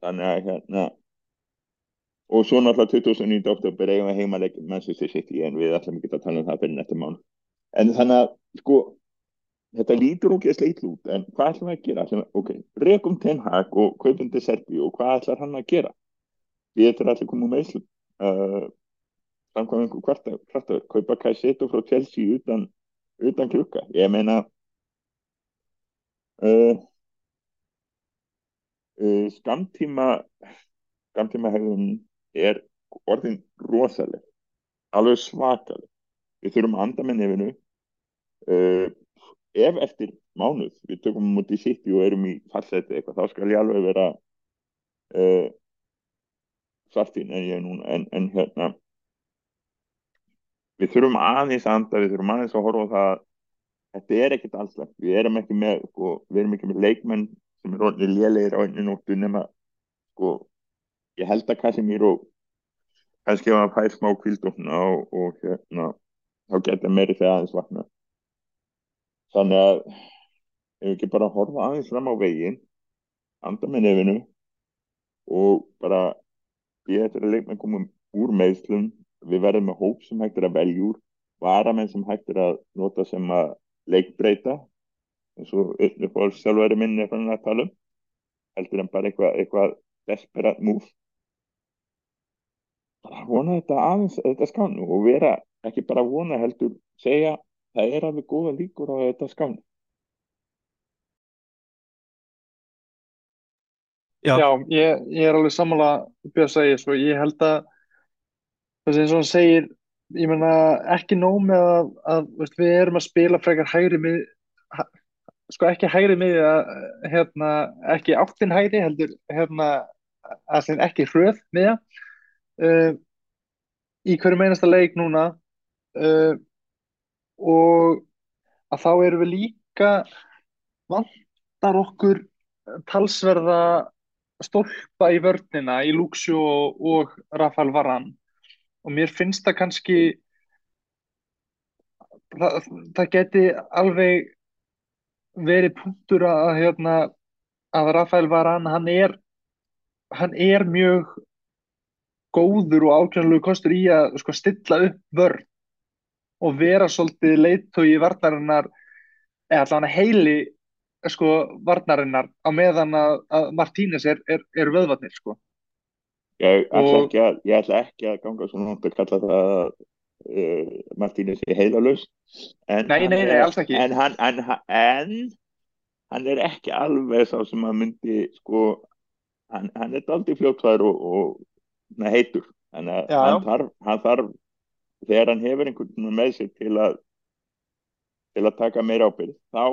þannig að hérna og svo náttúrulega 2009. oktober eigum við heimaleg Manchester City en við ætlum ekki að tala um það fyrir nættum mánu en þannig að sko þetta lítur okkur að sleitl út en hvað ætlum við að gera? Ætlum, ok, rekum Ten Hag og kaupundi Serbi og hvað ætlar hann að gera? Við ætlum allir koma með uh, samkvæmum einhver kvartaður kaupa Kajseto frá Chelsea utan utan klukka, ég meina uh, uh, skamtíma skamtíma hefðun er orðin rosaleg alveg svakaleg. Við þurfum að anda með nefinu. Uh, ef eftir mánuð við tökum mútið í sitt og erum í fallseti eitthvað, þá skal ég alveg vera svartinn en ég er núna en, en hérna. Við þurfum aðeins að anda, við þurfum aðeins að horfa á það þetta er ekkert allslega, við erum ekki með sko, við erum ekki með leikmenn sem er orðinni lélegir á einni nóttu nema sko, ég held að Casemiro kannski hann fær smá kvildofna og, og hérna þá getur meiri þegar aðeins vakna þannig að ef við ekki bara horfa aðeins fram á veginn anda með nefinu og bara ég ætla að leikmenn komum úr meðslum við verðum með hóp sem hægt er að veljúr varamenn sem hægt er að nota sem að leikbreyta eins og uppnifól sjálfværi minni er fann að tala um heldur en bara eitthvað eitthva desperat move. Bara vona þetta aðeins þetta skánu og vera ekki bara vona heldur segja það er alveg góða líkur á þetta skánu Já, Já ég, ég er alveg sammála að segja svo ég held að þess að eins og hann segir ég menna ekki nóg með að, að veist, við erum að spila frekar hægri mið, sko ekki hægri miðja hérna, ekki áttin hægri heldur hérna, að sem ekki hröð miðja. Uh, í hverju meinasta leik núna uh, og að þá erum við líka vantar okkur talsverða stólpa í vörnina í Luxio og Rafael Varane og mér finnst það kannski það, það geti alveg verið punktur að hérna að Rafael Varane hann er hann er mjög góður og ákveðanlegu kostur í að sko, stilla upp vörn og vera svolítið leittói varnarinnar eða allavega heili sko varnarinnar á meðan að, að Martínez er, er, er vöðvarnir sko Ég ætla, Og- að, ég ætla ekki að ganga svona langt að kalla það að uh, Martínez er heilalus en, Nei, nei, nei, alls ekki. en hann, en, en hann er ekki alveg sá sem að myndi sko hann, hann er aldrei fljótfær og, og na, heitur. Þannig að Já, hann þarf, hann þarf þegar hann hefur einhvern með sér til að til að taka meira ábyrgð þá,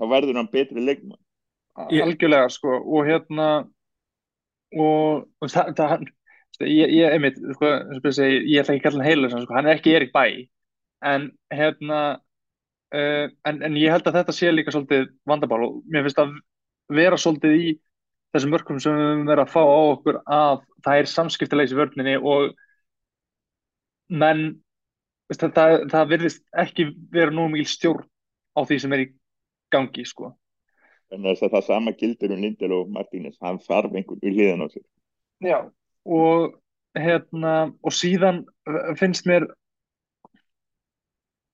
þá verður hann betri leikmann algjörlega sko og hérna og, og það, það hann, sko, ég, ég, einmitt, sko, segi, ég ætla ekki að kalla hann heilu sko, hann er ekki Erik Bæ. En hérna uh, en, en ég held að þetta sé líka svolítið vandabál og mér finnst að vera svolítið í þessum mörkum sem við höfum verið að fá á okkur að það er samskiptilegs í vörninni og menn það, það, það virðist ekki vera nú mikil stjórn á því sem er í gangi sko en þess að það sama gildir um Lindel og Martínez hann þarf einhvern við hliðan á sig Já, og hérna, og síðan uh, finnst mér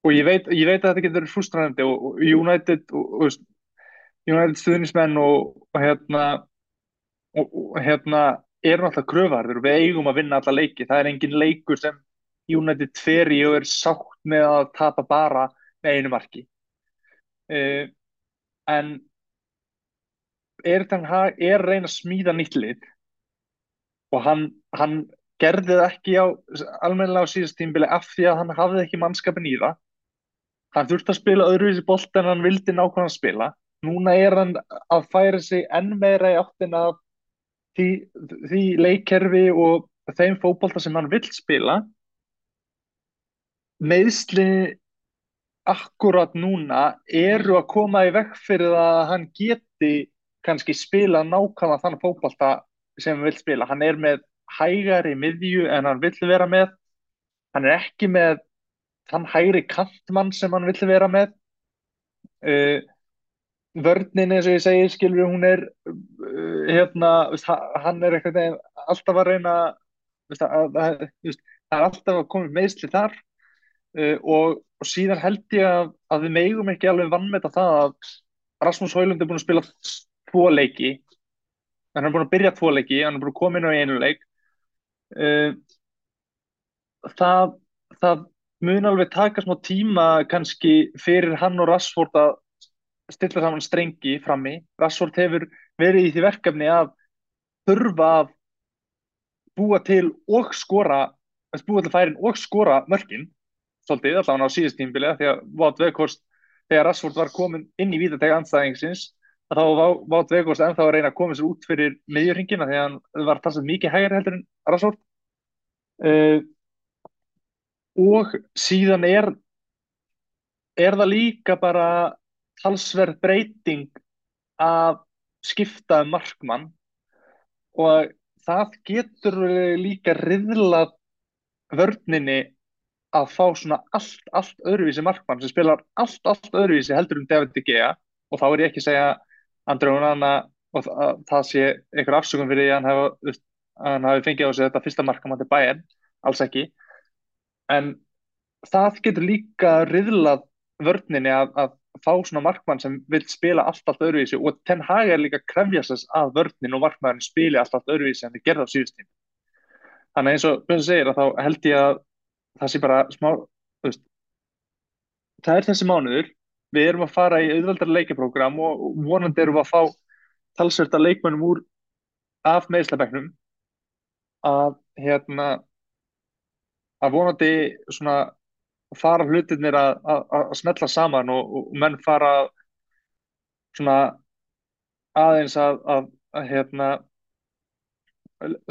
og ég veit, ég veit að þetta getur verið frústrænandi og, United og, og, United stuðnismenn og, og hérna og, hérna eru náttúrulega kröfarður við eigum að vinna alla leiki, það er engin leikur sem United í og er sátt með að tapa bara með einu marki. Uh, en er þann er að reyna að smíða nýtt lið og hann, hann gerði það ekki á almennilega á síðast tímbili af því að hann hafði ekki mannskapin í það. Hann þurfti að spila öðruvísi bolt en hann vildi nákvæmlega spila. Núna er hann að færa sig enn meira í áttina af því, því leikkerfi og þeim fótbolta sem hann vill spila. Meðsli akkurat núna eru að koma í vekk fyrir að hann geti kannski spila nákvæmlega þann fótbolta sem hann vill spila. Hann er með hægari miðju en hann vill vera með. Hann er ekki með þann hægri kantmann sem hann vill vera með. Uh, vörnin eins og ég segi, skilur hún er uh, hérna, veist, hann er eitthvað alltaf að reyna veist, að, að, veist, það er alltaf að koma meðsli þar uh, og, og síðan held ég að, að við megum ekki alveg vannmeta það að Rasmus Højlund er búin að spila tvo leiki. Hann er búin að byrja tvo leiki, hann er búin að koma inn á einu leik. Uh, það það mun alveg taka smá tíma kannski fyrir hann og Rashford að stilla saman strengi frammi, Rashford hefur verið í því verkefni að þurfa að búa til og skora búa til færin og skora mörkin svolítið, allavega á síðust tímbili því að Vátt Veghorst, þegar Rashford var komin inn í vítatega anstæðingsins þá var Vátt Veghorst ennþá að reyna að koma sér út fyrir miðjurringina því að hann var talsað mikið hægari heldur en Rashford uh, og síðan er er það líka bara talsverð breyting að skipta um markmann. Og það getur líka riðlað vörninni að fá svona allt, allt öðruvísi markmann sem spilar allt, allt öðruvísi heldur um David De Gea. Og þá er ég ekki að segja Andrei Onana og það, sé einhver afsökun fyrir því að hann hafi, fengið á sig þetta fyrsta markmann til bæinn, alls ekki. En það getur líka riðlað vörninni að, að fá svona markmann sem vil spila allt, allt öðruvísi og Ten Hag er líka krefjast þess að vörnin og markmann spili allt, allt öðruvísi en þið gerða á síðustíma þannig eins og Björn segir að þá held ég að það sé bara smá veist, það er þessi mánuður við erum að fara í auðvöldar leikaprógram og vonandi erum við að fá talsverta leikmennum úr af meðslabæknum að hérna að vonandi svona fara hlutirnir að, að, að smetla saman og, og menn fara svona aðeins að, að, hérna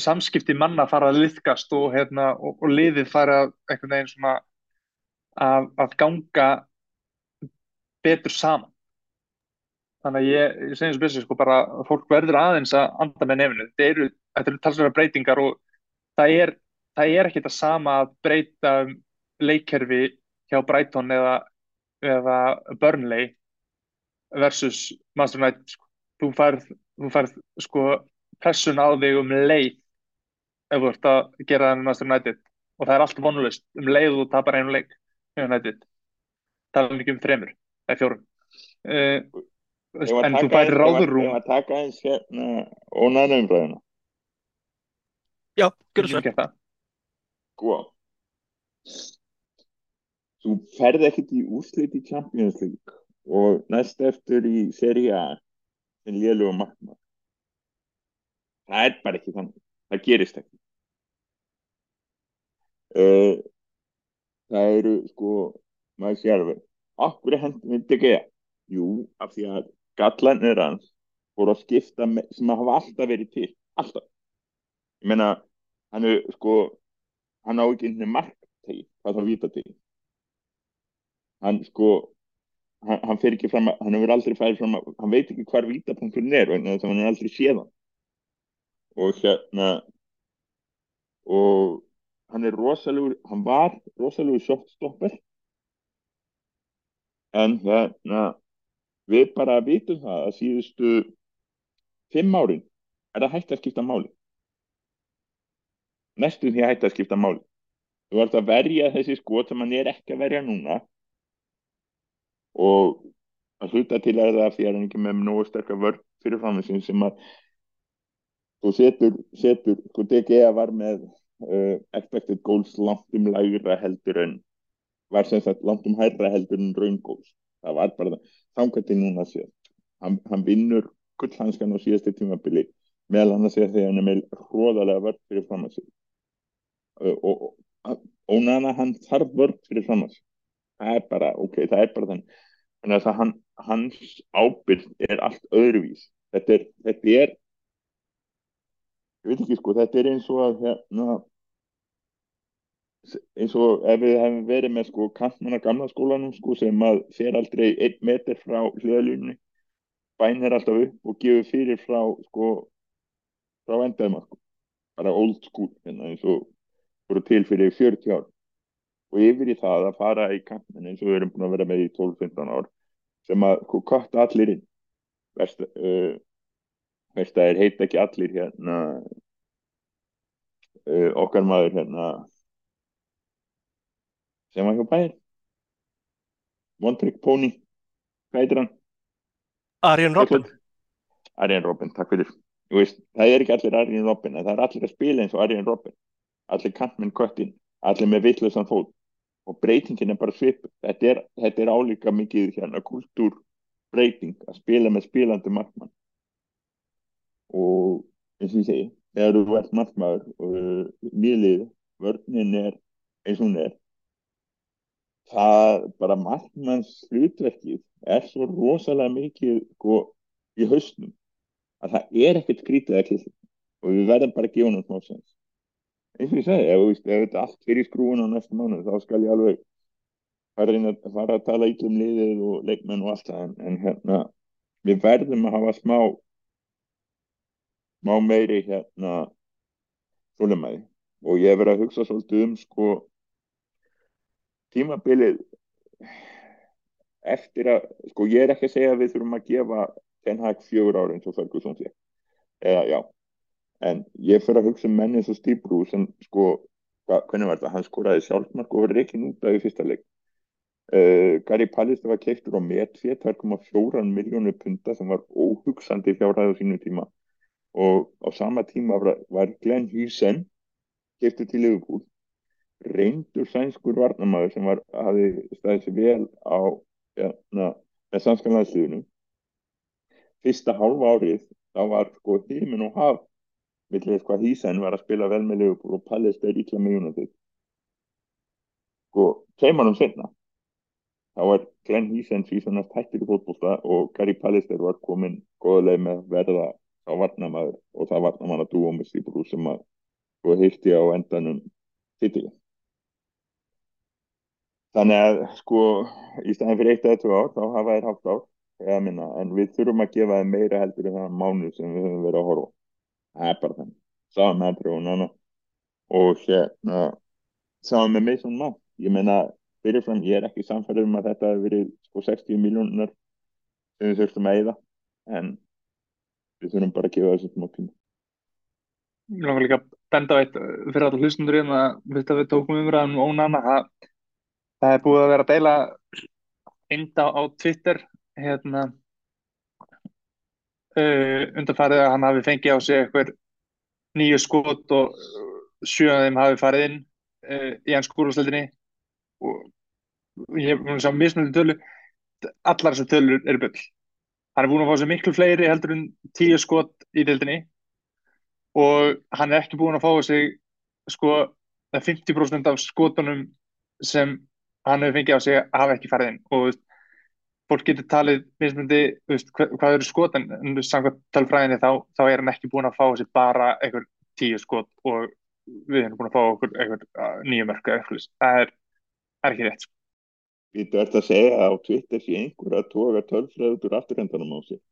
samskipti manna fara að liðkast og, hérna, og, og liðið fara einhvern veginn svona að ganga betur saman. Þannig að ég, ég segi eins og byrja sko bara fólk verður aðeins að anda með nefnu þetta eru, þetta eru talsverðar breytingar og það er, það er ekki það sama að breyta um leikkerfi hjá Brighton eða, eða Burnley versus Master United sko. þú færð, þú færð sko pressun á þig um leið ef þú ert að gera það með Master United. Og það er allt vonlust um leið og þú tapar einu leik með United. Tala ekki um þremur eða fjórum uh, en þú færir ráðurrúm Ef að taka eins hérna ónæðna umræðina Já, gjörðu svo. það? Sko Þú ferð ekkert í úrslit í Champions League og næst eftir í Serie A sem lélugum markmann það er bara ekki þannig. Það gerist ekki. Uh, það eru sko maður sé alveg okkur hendin við DG jú, af því að gallanir hans voru að skipta með, sem að hafa alltaf verið til alltaf. Ég meina, hann er sko hann á ekki einhvern marktegi hvað þá vita til. Hann sko hann, hann fer ekki fram að, hann hefur aldrei færið fram að hann veit ekki hvar vítapunkturinn er þannig að hann er aldrei séðan og hérna og hann er rosalegur hann var rosalegur shotstopper en hérna við bara vitum það að síðustu fimm árin er það hægt að skipta máli. Næstu því hægt að skipta máli. Þú vart að verja þessi skot sem hann er ekki að verja núna. Og að hluta til að það því að hann ekki með nógu sterkar vörð fyrir framhengsinn sem að þú setur, setur sko DGA var með uh, expected goals langt um lægra heldur en var sem sagt langt um hærra heldur en raun goals það var bara til núna sér hann, hann vinnur gullhanskan á síðastu tímabili meðal annars þegar þegar hann er með hróðalega vörð fyrir framhengsinn uh, og, og ónana hann þarf vörð fyrir framhengsinn það er bara, ok, það er bara þannig. Þannig að hann, hans ábyrg er allt öðruvís. Þetta er, þetta er ég veit ekki sko, þetta er eins og að hérna eins og ef við hefum verið með sko kantmanna gamla skólanum sko sem að fer aldrei einn meter frá hljóðalunni bænir alltaf upp og gefur fyrir frá sko frá endaðum sko. bara old school hérna, eins og voru til fyrir 40 ár og yfir í það að fara í kampin eins og við erum búin að vera með í 12-15 ár sem að kvarta allir inn verst uh, það er heit ekki allir hérna uh, okkar maður hérna sem var hjá bæðir One Trick Pony hvað heitir hann? Arjen Robben Arjen Robben, takk fyrir veist, það er ekki allir Arjen Robben það er allir að spila eins og Arjen Robben allir kantmenn köttin, allir með vittlösan fólk og breytingin er bara svip þetta er, þetta er álíka mikið hérna kultúrbreyting að spila með spilandi markmann og eins og ég segi þegar þú ert markmaður og nýlið vörnin er eins og hún er það bara markmanns hlutverkið er svo rosalega mikið sko, í hausnum að það er ekkert skrítið að klissa. Og við verðum bara að gefa hún smá sens eins og ég segi, ef, ef þetta allt fyrir skrúin á næsta mánu þá skal ég alveg fara, að, fara að tala ítlum liðið og leikmenn og allt það. En, en hérna við verðum að hafa smá smá meiri hérna þólumæði og ég hef verið að hugsa svolítið um sko tímabilið eftir að, sko ég er ekki að segja að við þurfum að gefa Ten Hag fjögur ára eins og Ferguson sé. Eða já. En ég fyrir að hugsa um menni svo Steve sem sko, hva, hvernig var þetta hann skoraði sjálfmark og verið ekki nútað í fyrsta leik. Uh, Gary Pallister var keiftur á metfið 2,4 miljónu punta sem var óhugsandi fjárhæðu sínum tíma. Og á sama tíma var Glenn Hughes keiftur til Liverpool reyndur sænskur varnamæður sem var, hafi staðið sér vel á ja, na, með sanskanlæðsliðunum fyrsta hálfa árið þá var sko hímin og haf millir hvað Hísen var að spila vel með Liverpool og Pallister ítla með United. Sko, tveimannum senna þá var Glenn Heesen síðanast hættir í fótbolta og Gary Pallister var komin góðuleg með að verða á varnamæður og það varnamann að dúa með Sýbrú sem að sko heilti á endanum titilin Þannig að sko í staðin fyrir eitt eða tvö ár þá hafa þær haft ár eða minna en við þurfum að gefa þeim meira heldur en þannig mánu sem við höfum verið að horfa. Það er bara þannig. Sáðum með Andrjónana og hérna sáðum með Mason Mount. Ég meina fyrirfram ég er ekki samfærið um að þetta hefur verið sko 60 miljónunar sem við þurftum að eiða en við þurfum bara að gefa þessu tíma. Mér langar líka að benda veit fyrir alltaf hlustundur í hérna við tókum umræðan um Ónana að Það er búið að vera að deila enda á Twitter hérna uh, undanfarið að hann hafi fengið á sig eitthvað nýju skot og sjöðan þeim hafi farið inn uh, í hans skúrúsleldinni og ég hef sjá mismunandi tölu allar þessar tölur eru byll hann er búin að fá sér miklu fleiri heldur en tíu skot í deildinni. Og hann er ekki búin að fá sig sko 50% af skotunum sem hann hefur fengið á sig að hafa ekki farið inn. Og veist, fólk getur talið mismundi veist, hvað, hvað eru skot en samkvæmt talfræðinni þá, þá er hann ekki búin að fá sér bara einhver tíu skot og við erum búin að fá okkur einhver nýju mörg það er, er ekki rétt sko. ert að segja að á Twitter sé einhver að toga tölfræð út úr afturhendanum á sig?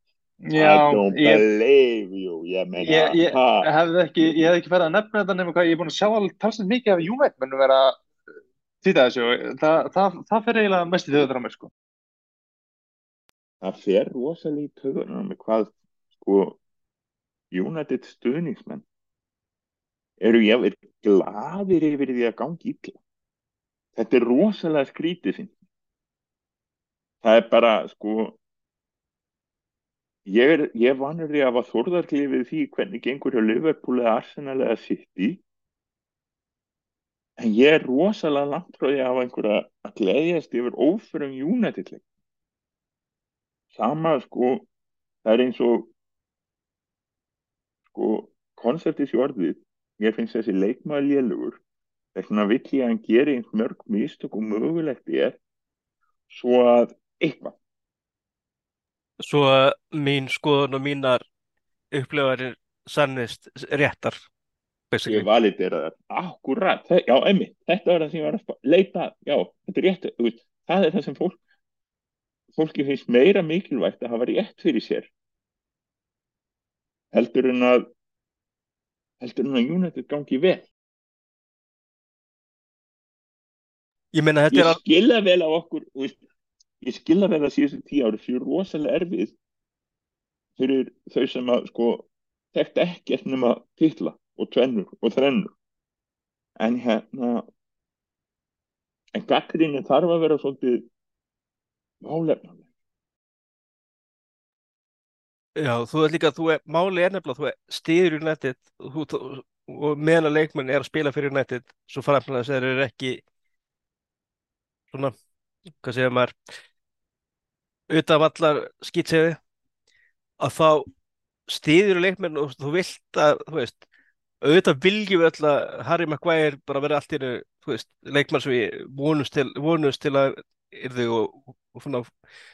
Já, I don't ég, believe you. Ég meina, ég, ég hefði ekki, ég hef ekki farið að nefna þetta nema hvað ég er búin að sjá alveg talsins mikið af Juventus mennum vera Þessu, það, það, það fer eiginlega mest í þauðar á mér sko. það fer rosalega í töðunum með hvað sko United stuðningsmenn? Eru jáfnveg gladir yfir því að gangi ítla þetta er rosalega skrítið sinn það er bara sko ég er, ég vanur því að hafa þorðarklið við því hvernig gengur hjá Liverpool eða Arsenal eða City en ég er rosalega langt frá því að hafa einhverja að gleyðjast yfir óförum United-leik sama sko það er eins og sko konceptis í orðið ég finnst þessi leikmaður lélugur. Þess vegna vill ég að hann geri eins mörg mistök og mögulegt er svo að eitthvað. Svo mín skoðun og mínar upplifarir sannist réttar basically. ég validera það. Akkurat, já, emmi, þetta er það sem ég var að leita að. já, þetta er rétt veist, það er það sem fólk fólki finnst meira mikilvægt að hafa rétt fyrir sér. Heldur en að heldur en að United gangi vel. Ég þetta ég al... skilða vel á okkur veist, ég skilða vel að síðustu tíu ári fyrir rosalega erfið fyrir þau sem að sko þekkt ekkert nema titla og tvennur og þrennur en hérna en gaggrinni þarf að vera svolítið málefnaleg. Já, þú er líka, þú er, máli er nefnilega, þú er stiður í þú, og meðan að leikmenn er að spila fyrir netið, svo framlega þess að þeir eru ekki svona, hvað segir maður auðvitað af allar skýtsefi að þá stiður í leikmenn og þú vilt að, þú veist auðvitað viljum við öll að Harry Maguire bara vera allt í einu, þú veist, leikmann sem við vonumst til, vonumst til að yrðu og, og svona,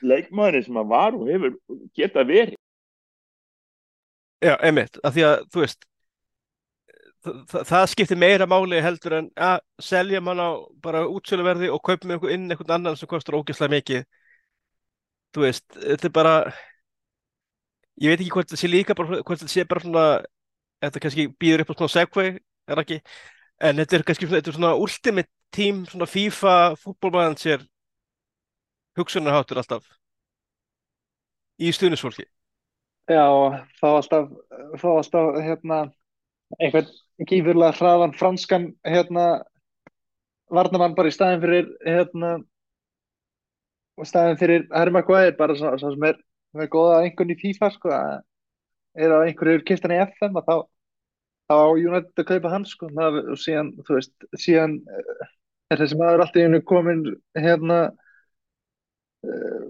leikmaðurinn sem að var og hefur geta verið. Já, einmitt, að því að, þú veist það, það, skiptir meira máli heldur en að selja mann á bara útsöluverði og kaupa með inn einhvern annan sem kostar ógeðslega mikið. Þú veist, þetta er bara ég veit ekki hvort það sé líka bara, hvort það sé bara svona þetta kannski býður upp á svona segway er ekki, en þetta er kannski svona, þetta er svona ultimate team, svona FIFA fútbolmann sér hugsunarháttur alltaf í stuðnisfólki Já, þá alltaf, þá alltaf hérna, einhvern gífurlega hraðan franskan hérna, varnamann bara í staðin fyrir hérna, staðin fyrir Harry Maguire bara svo, svo sem er með góða einhvern í FIFA sko, að er á einhverju kiptan í FM að þá þá United að kaupa hann sko. Það, og síðan, þú veist, síðan eh, er þessi maður alltaf í hennu komin hérna uh,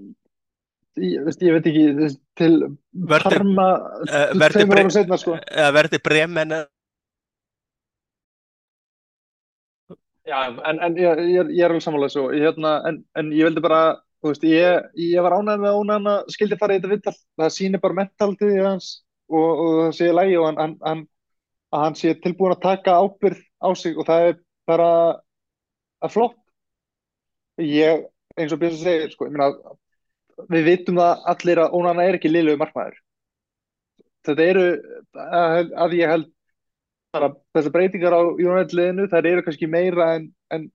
ég, veist, ég veit ekki veist, til Verður- Parma eh, verður tveimur bre- setna sko. eða verði bremen Já, en, en ég, ég, ég er alveg þessu ég, hérna, en, en ég vildi bara veist, ég, ég var ánægð með að Ónana skildi fara í þetta vittal, það sýnir bara mentaltið hans og, og það sé lægi og hann, hann, að hann sé tilbúin að taka ábyrð á sig og það er bara að flott. Ég, eins og Björn segir sko, meina, við vitum það allir að Ónana er ekki liðlegu markmaður. Þetta eru að, að ég held bara þessar breytingar á United-liðinu þær eru kannski meira en, en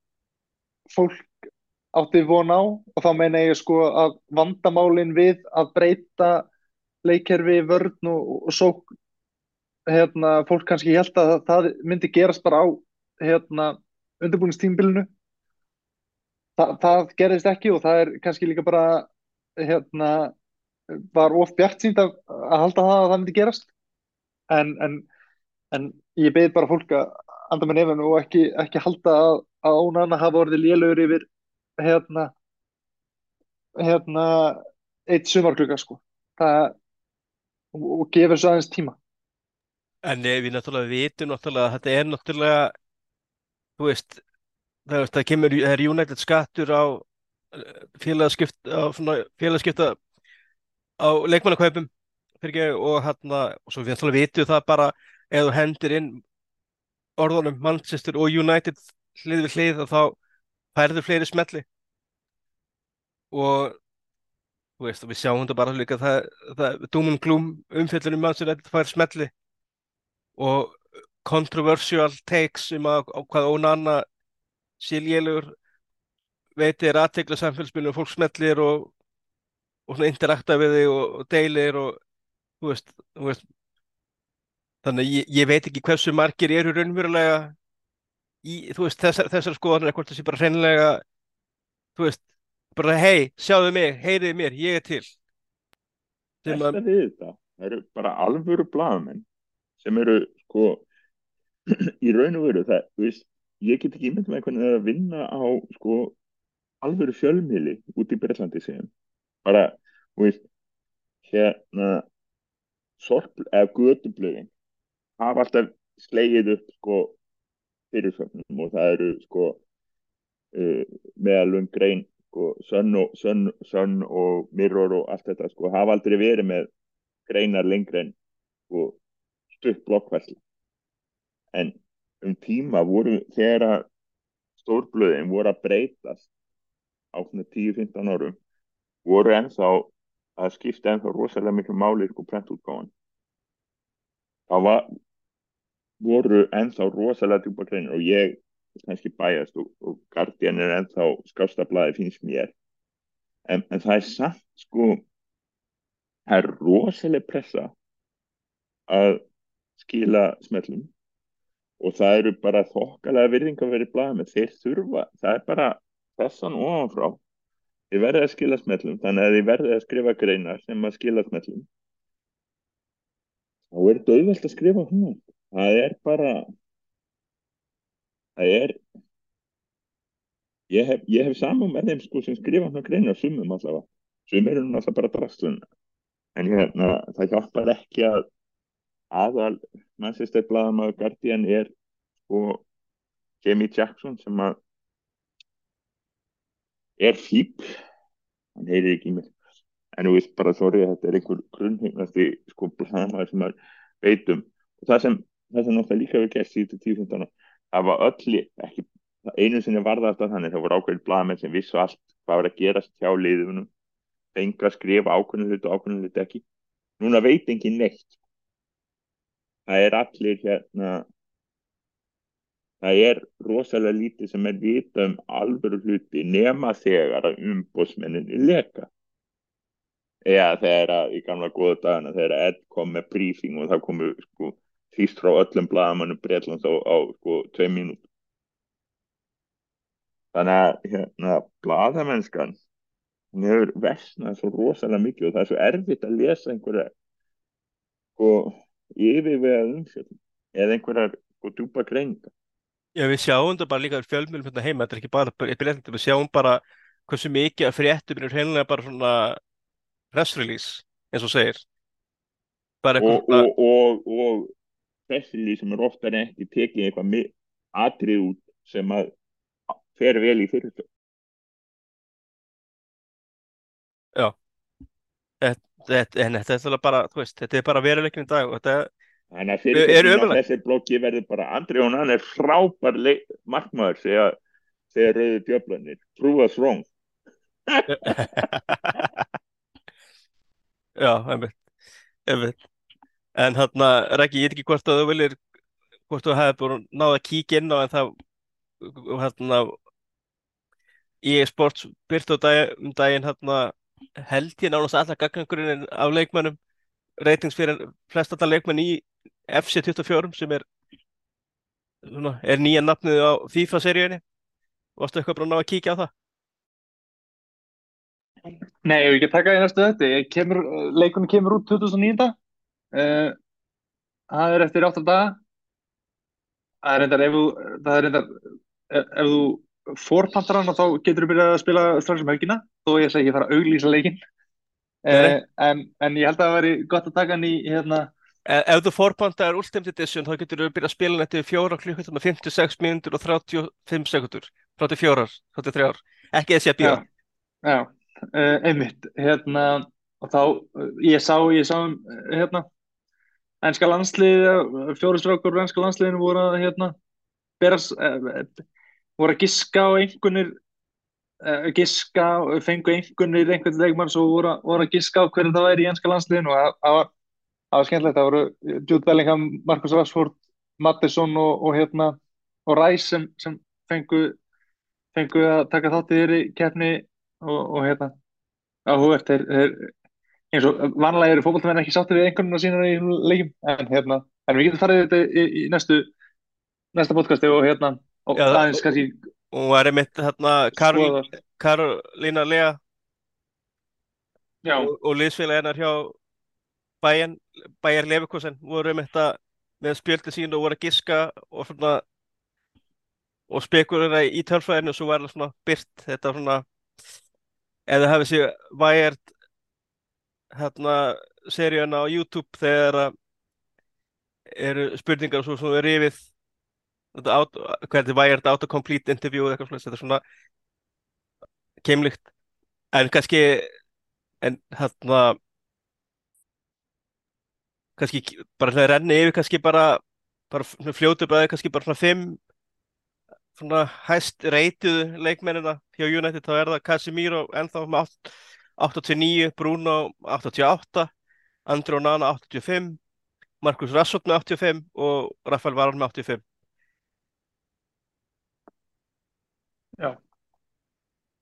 fólk átti von á og þá meina ég sko að vandamálin við að breyta leikkerfi, vörn og, og sók hérna, fólk kannski held að það myndi gerast bara á hérna, undirbúinistímbilinu Þa, það gerist ekki og það er kannski líka bara hérna, var of bjart sínt að, að halda það að það myndi gerast. En, en en ég beði bara fólk að anda með nefn og ekki, ekki halda að, að ónana hafa orðið lélögur yfir hérna hérna eitt sumarklukka sko. Það, og, og gefur svo aðeins tíma. En við náttúrulega vitum náttúrulega að þetta er náttúrulega þú veist það, það kemur, það er United skattur á félagskipta á á leikmannakaupum og hérna og svo við náttúrulega vitum það bara ef þú hendir inn orðunum Manchester og United hlið við hlið þá færður fleiri smelli. Og veist, við sjáum þetta bara líka það, það dúmun glúm umfjöldunum Manchester United fær smelli og controversial takes um að, hvað ónanna síljélur veitir aðtegla samfélagsmyndu og fólk smellir og, og interakta við þig og, og deilir og þú veist, þú veist Þannig að ég, ég veit ekki hversu margir eru raunverulega í, þú veist, þessar, þessar skoðanir, hvort þessi bara hreinlega, þú veist, bara hei, sjáðu mig, heyriði mér, ég er til. Þetta er þetta, það eru bara alvöru blagamenn sem eru, sko, í raun og veru, það, veist, ég get ekki ímyndið með hvernig það er að vinna á, sko, alvöru fjölmili út í Breitlandi sem, bara, veist, hérna, sorp, eða gödublöðin hafa alltaf slegið upp sko fyrirsögnum og það eru sko uh, meðalum grein sko, Sun og, Sun, Sun og Mirror og allt þetta sko hafa aldrei verið með greinar lengri en sko, stutt blokkværsla en um tíma voru þegar stórblöðin voru að breytast á 10-15 árum voru ennþá að skipta ennþá rosalega miklu máli sko prentútgáðan það var voru ennþá rosalega djúpa greinir og ég kannski bæjast og, og Guardian er ennþá skástablaði finnst mér. En, en það er samt sko það er rosalega pressa að skila smellum og það eru bara þokkalega virðing að vera í blaði með þeir þurfa, það er bara pressan ofanfrá. Þið verðið að skila smellum þannig að þið verðið að skrifa greinar sem að skila smellum. Þá er þetta auðvelt að skrifa hún. Það er bara það er ég hef, hef saman með þeim sko sem skrifa hann að greina sumum allavega, sum eru náttúrulega bara drastlun en hérna það hjálpar ekki að aðal mannsistar bladamaður Guardian er sko Jamie Jackson sem að er fíp hann heyrir ekki í mig en þú veist bara sorry að þetta er einhver grunnheimlasti sko bladamaður sem að veitum og það sem það sem náttúrulega líka verið gert síðan 10-15 það var öll ekki, einu sinni varða alltaf þannig það voru ákveðin blagamenn sem vissu allt hvað var að gerast hjá liðunum fengi að skrifa ákveðin hlut og ákveðin hlut ekki. Núna veit engin neitt. Það er allir hérna það er rosalega lítið sem er vita um alvöru hluti nema þegar að umbósmenninni leka. Eða þegar að í gamla góða dagana þegar að Ed kom með briefing og það komu sko þýst frá öllum blagamannum Breitlands á, á sko tvei mínút þannig að hérna blagamennskan hún hefur versnað svo rosalega mikið og það er svo erfitt að lesa einhverja sko yfirvegað umfjöldum eða einhverjar sko djúpa greininga Já við sjáum þetta bara líka fjölmjölum hérna heima, þetta er ekki bara eitt biletandi, við sjáum bara hversu mikið að fréttum er hreinlega bara svona press release eins og segir. Og, og, og, og þessi sem er oftar en ekki tekið eitthvað atrið út sem að fer vel í fyrirtöð. Þetta, en þetta er bara, veist, þetta er bara veruleikin í dag og þetta, Þannig að þessi blokki verður bara Andri og hann er frábær markmaður segja, segja rauði djöflanir. Prove us wrong. já, einmitt, einmitt. En hérna, Raggi, ég veit ekki hvort að þú viljir, hvort þú hefði búin náð að kíkja inn á en það, hérna, EA Sports byrtu á dag, um daginn, hérna, held ég nánast alla gagnangurinn af leikmönnum, ratings fyrir flest alla leikmenn í FC 24 sem er, svona, er nýja nafnið á FIFA-seríunni. Varstu eitthvað bara að ná að kíkja á það? Nei, ég ekki taka í næstu þetta, ég kemur, leikunum kemur út 2009. Uh, það er eftir 8 daga. Það er reyndar, ef þú, það er reyndar, ef, ef þú fórpantar hann þá getur þú byrjað að spila strax um helgina, þó ég segi ekki fara að auglýsa leikinn. Nei. Uh, en, en ég held að það væri gott að taka hann í, hérna, Ef þú fórpantar Ultimate Edition þá getur þú byrjað að spila hann eftir 4 klukkutum og 56 mínútur og 35 sekundur 34, 33 ekki þessi að býða Já, já, uh, einmitt, hérna, og þá, ég sá, ég sá um, hérna, ennska landslið, fjóri strákur úr ennska landsliðinu voru að, hérna, berast, uh, voru að giska á einhvernir, uh, giska, fengu einhvernir einhvern leikmann svo voru, voru að giska á hverju það væri í ennska landsliðinu og það- var, skemmtilegt, það voru Jude Bellingham, Marcus Rashford, Mattisson og, og hérna, og Rice sem, sem fengu fengu að taka þátt í þeirri keppni og, og hérna áhugavert. Þeir, þeir eins og vanlega eru fótballtamenn ekki sáttir við einhvern veginn sína í leikjum. En hérna, en við getum farið í þetta í, í næstu næsta podcasti og hérna og Já, það- aðeins kannski og var einmitt hérna Karol, skoða Karolína Lea. Já, og, og liðsfélag hennar hjá Bayern, Bayern Leverkusen voru einmitt að með spjöldi sín og voru að giska og svona og spekulera í tölfræðinu og svo var það svona byrt þetta svona eða hafið sér Bayern hérna seríuna á YouTube þegar eru spurningar svo svona rifið hvernig Bayern autocomplete interview eða eitthvað svona þetta er svona keimlíkt. En kannski en hérna kannski bara svona renni yfir kannski bara bara fljótu bræði kannski bara svona fimm svona hæst reytuðu leikmennina hjá United þá er það Casemiro ennþá með átt- 89 Bruno 88 André Onana 85 Marcus Rashford með 85 og Rafael Varane með 85 já,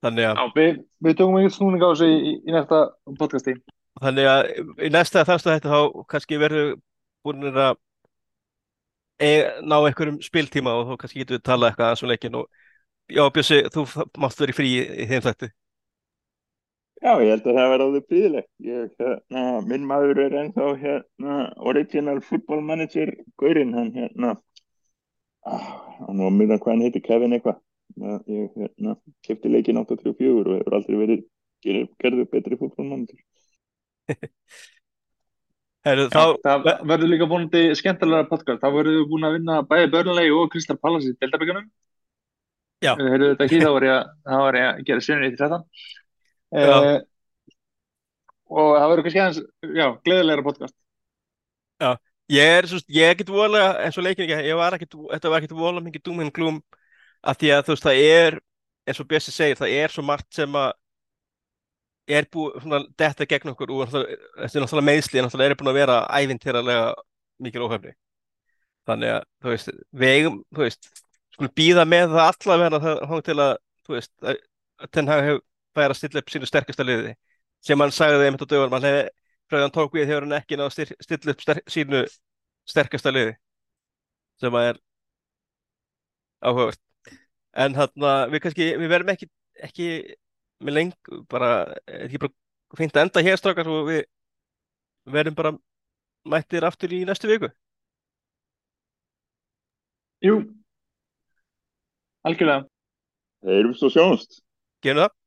þannig að já við, við tökum eitthvað snúning á þessu í, í næsta podcasti. Þannig að í næsta þarstu þetta þá kannski verður búin að e, ná einhverjum spiltíma og þá kannski getum við talað eitthvað aðeins um leikinn og já, Bjössi, þú mátt vera í frí í þeim þætti. Já, ég held að það verði alveg príðilegt. Ég, hérna, minn maður er ennþá hérna, original football manager Gaurinn, hann hérna, ah, hann var mjög hvað hann heitir, Kevin eitthvað. Ég hérna, kefti leikinn 834 og hefur aldrei verið gerð, gerðu betri football manager. Herru, Já, þá, það verður líka vonandi skemmtilega podcast, þá verður við búin að vinna bæði Börnlegi og Kristal Pallas í Deltabyggjunum Já. Heyrðu þetta ekki, þá var ég að, að gera sjöunni í 13 Já. Uh, og það verður kannski aðeins, já, gleðilegra podcast. Ég er, svo, ég ekkert voðalega, eins og leikinn ekki, ég var ekkert, þetta var ekkert voðalega mikið doom and gloom af því að þú veist, það er, eins og Bjössi segir, það er svo margt sem að er búið, svona, detta gegn okkur og þetta er náttúrulega meðsli, náttúrulega er búin að vera ævintýralega mikil óhefni. Þannig að, þú veist, við eigum, þú veist, skulum býða með það allavega hann til að, þú veist, að að hefur færa að stilla upp sínu sterkasta liði sem hann sagði einmitt á hefði, frá því hann tók við hefur hann ekki náð að stilla upp ster sínu sterkasta liði sem að er áhugavert. En hann við kannski, við verðum ekki, ekki með leng, bara, er ekki bara fínt að enda hér strákar og við verðum bara mættir aftur í næstu viku. Jú, algjörlega Heyrumst og sjónust. Gerum það?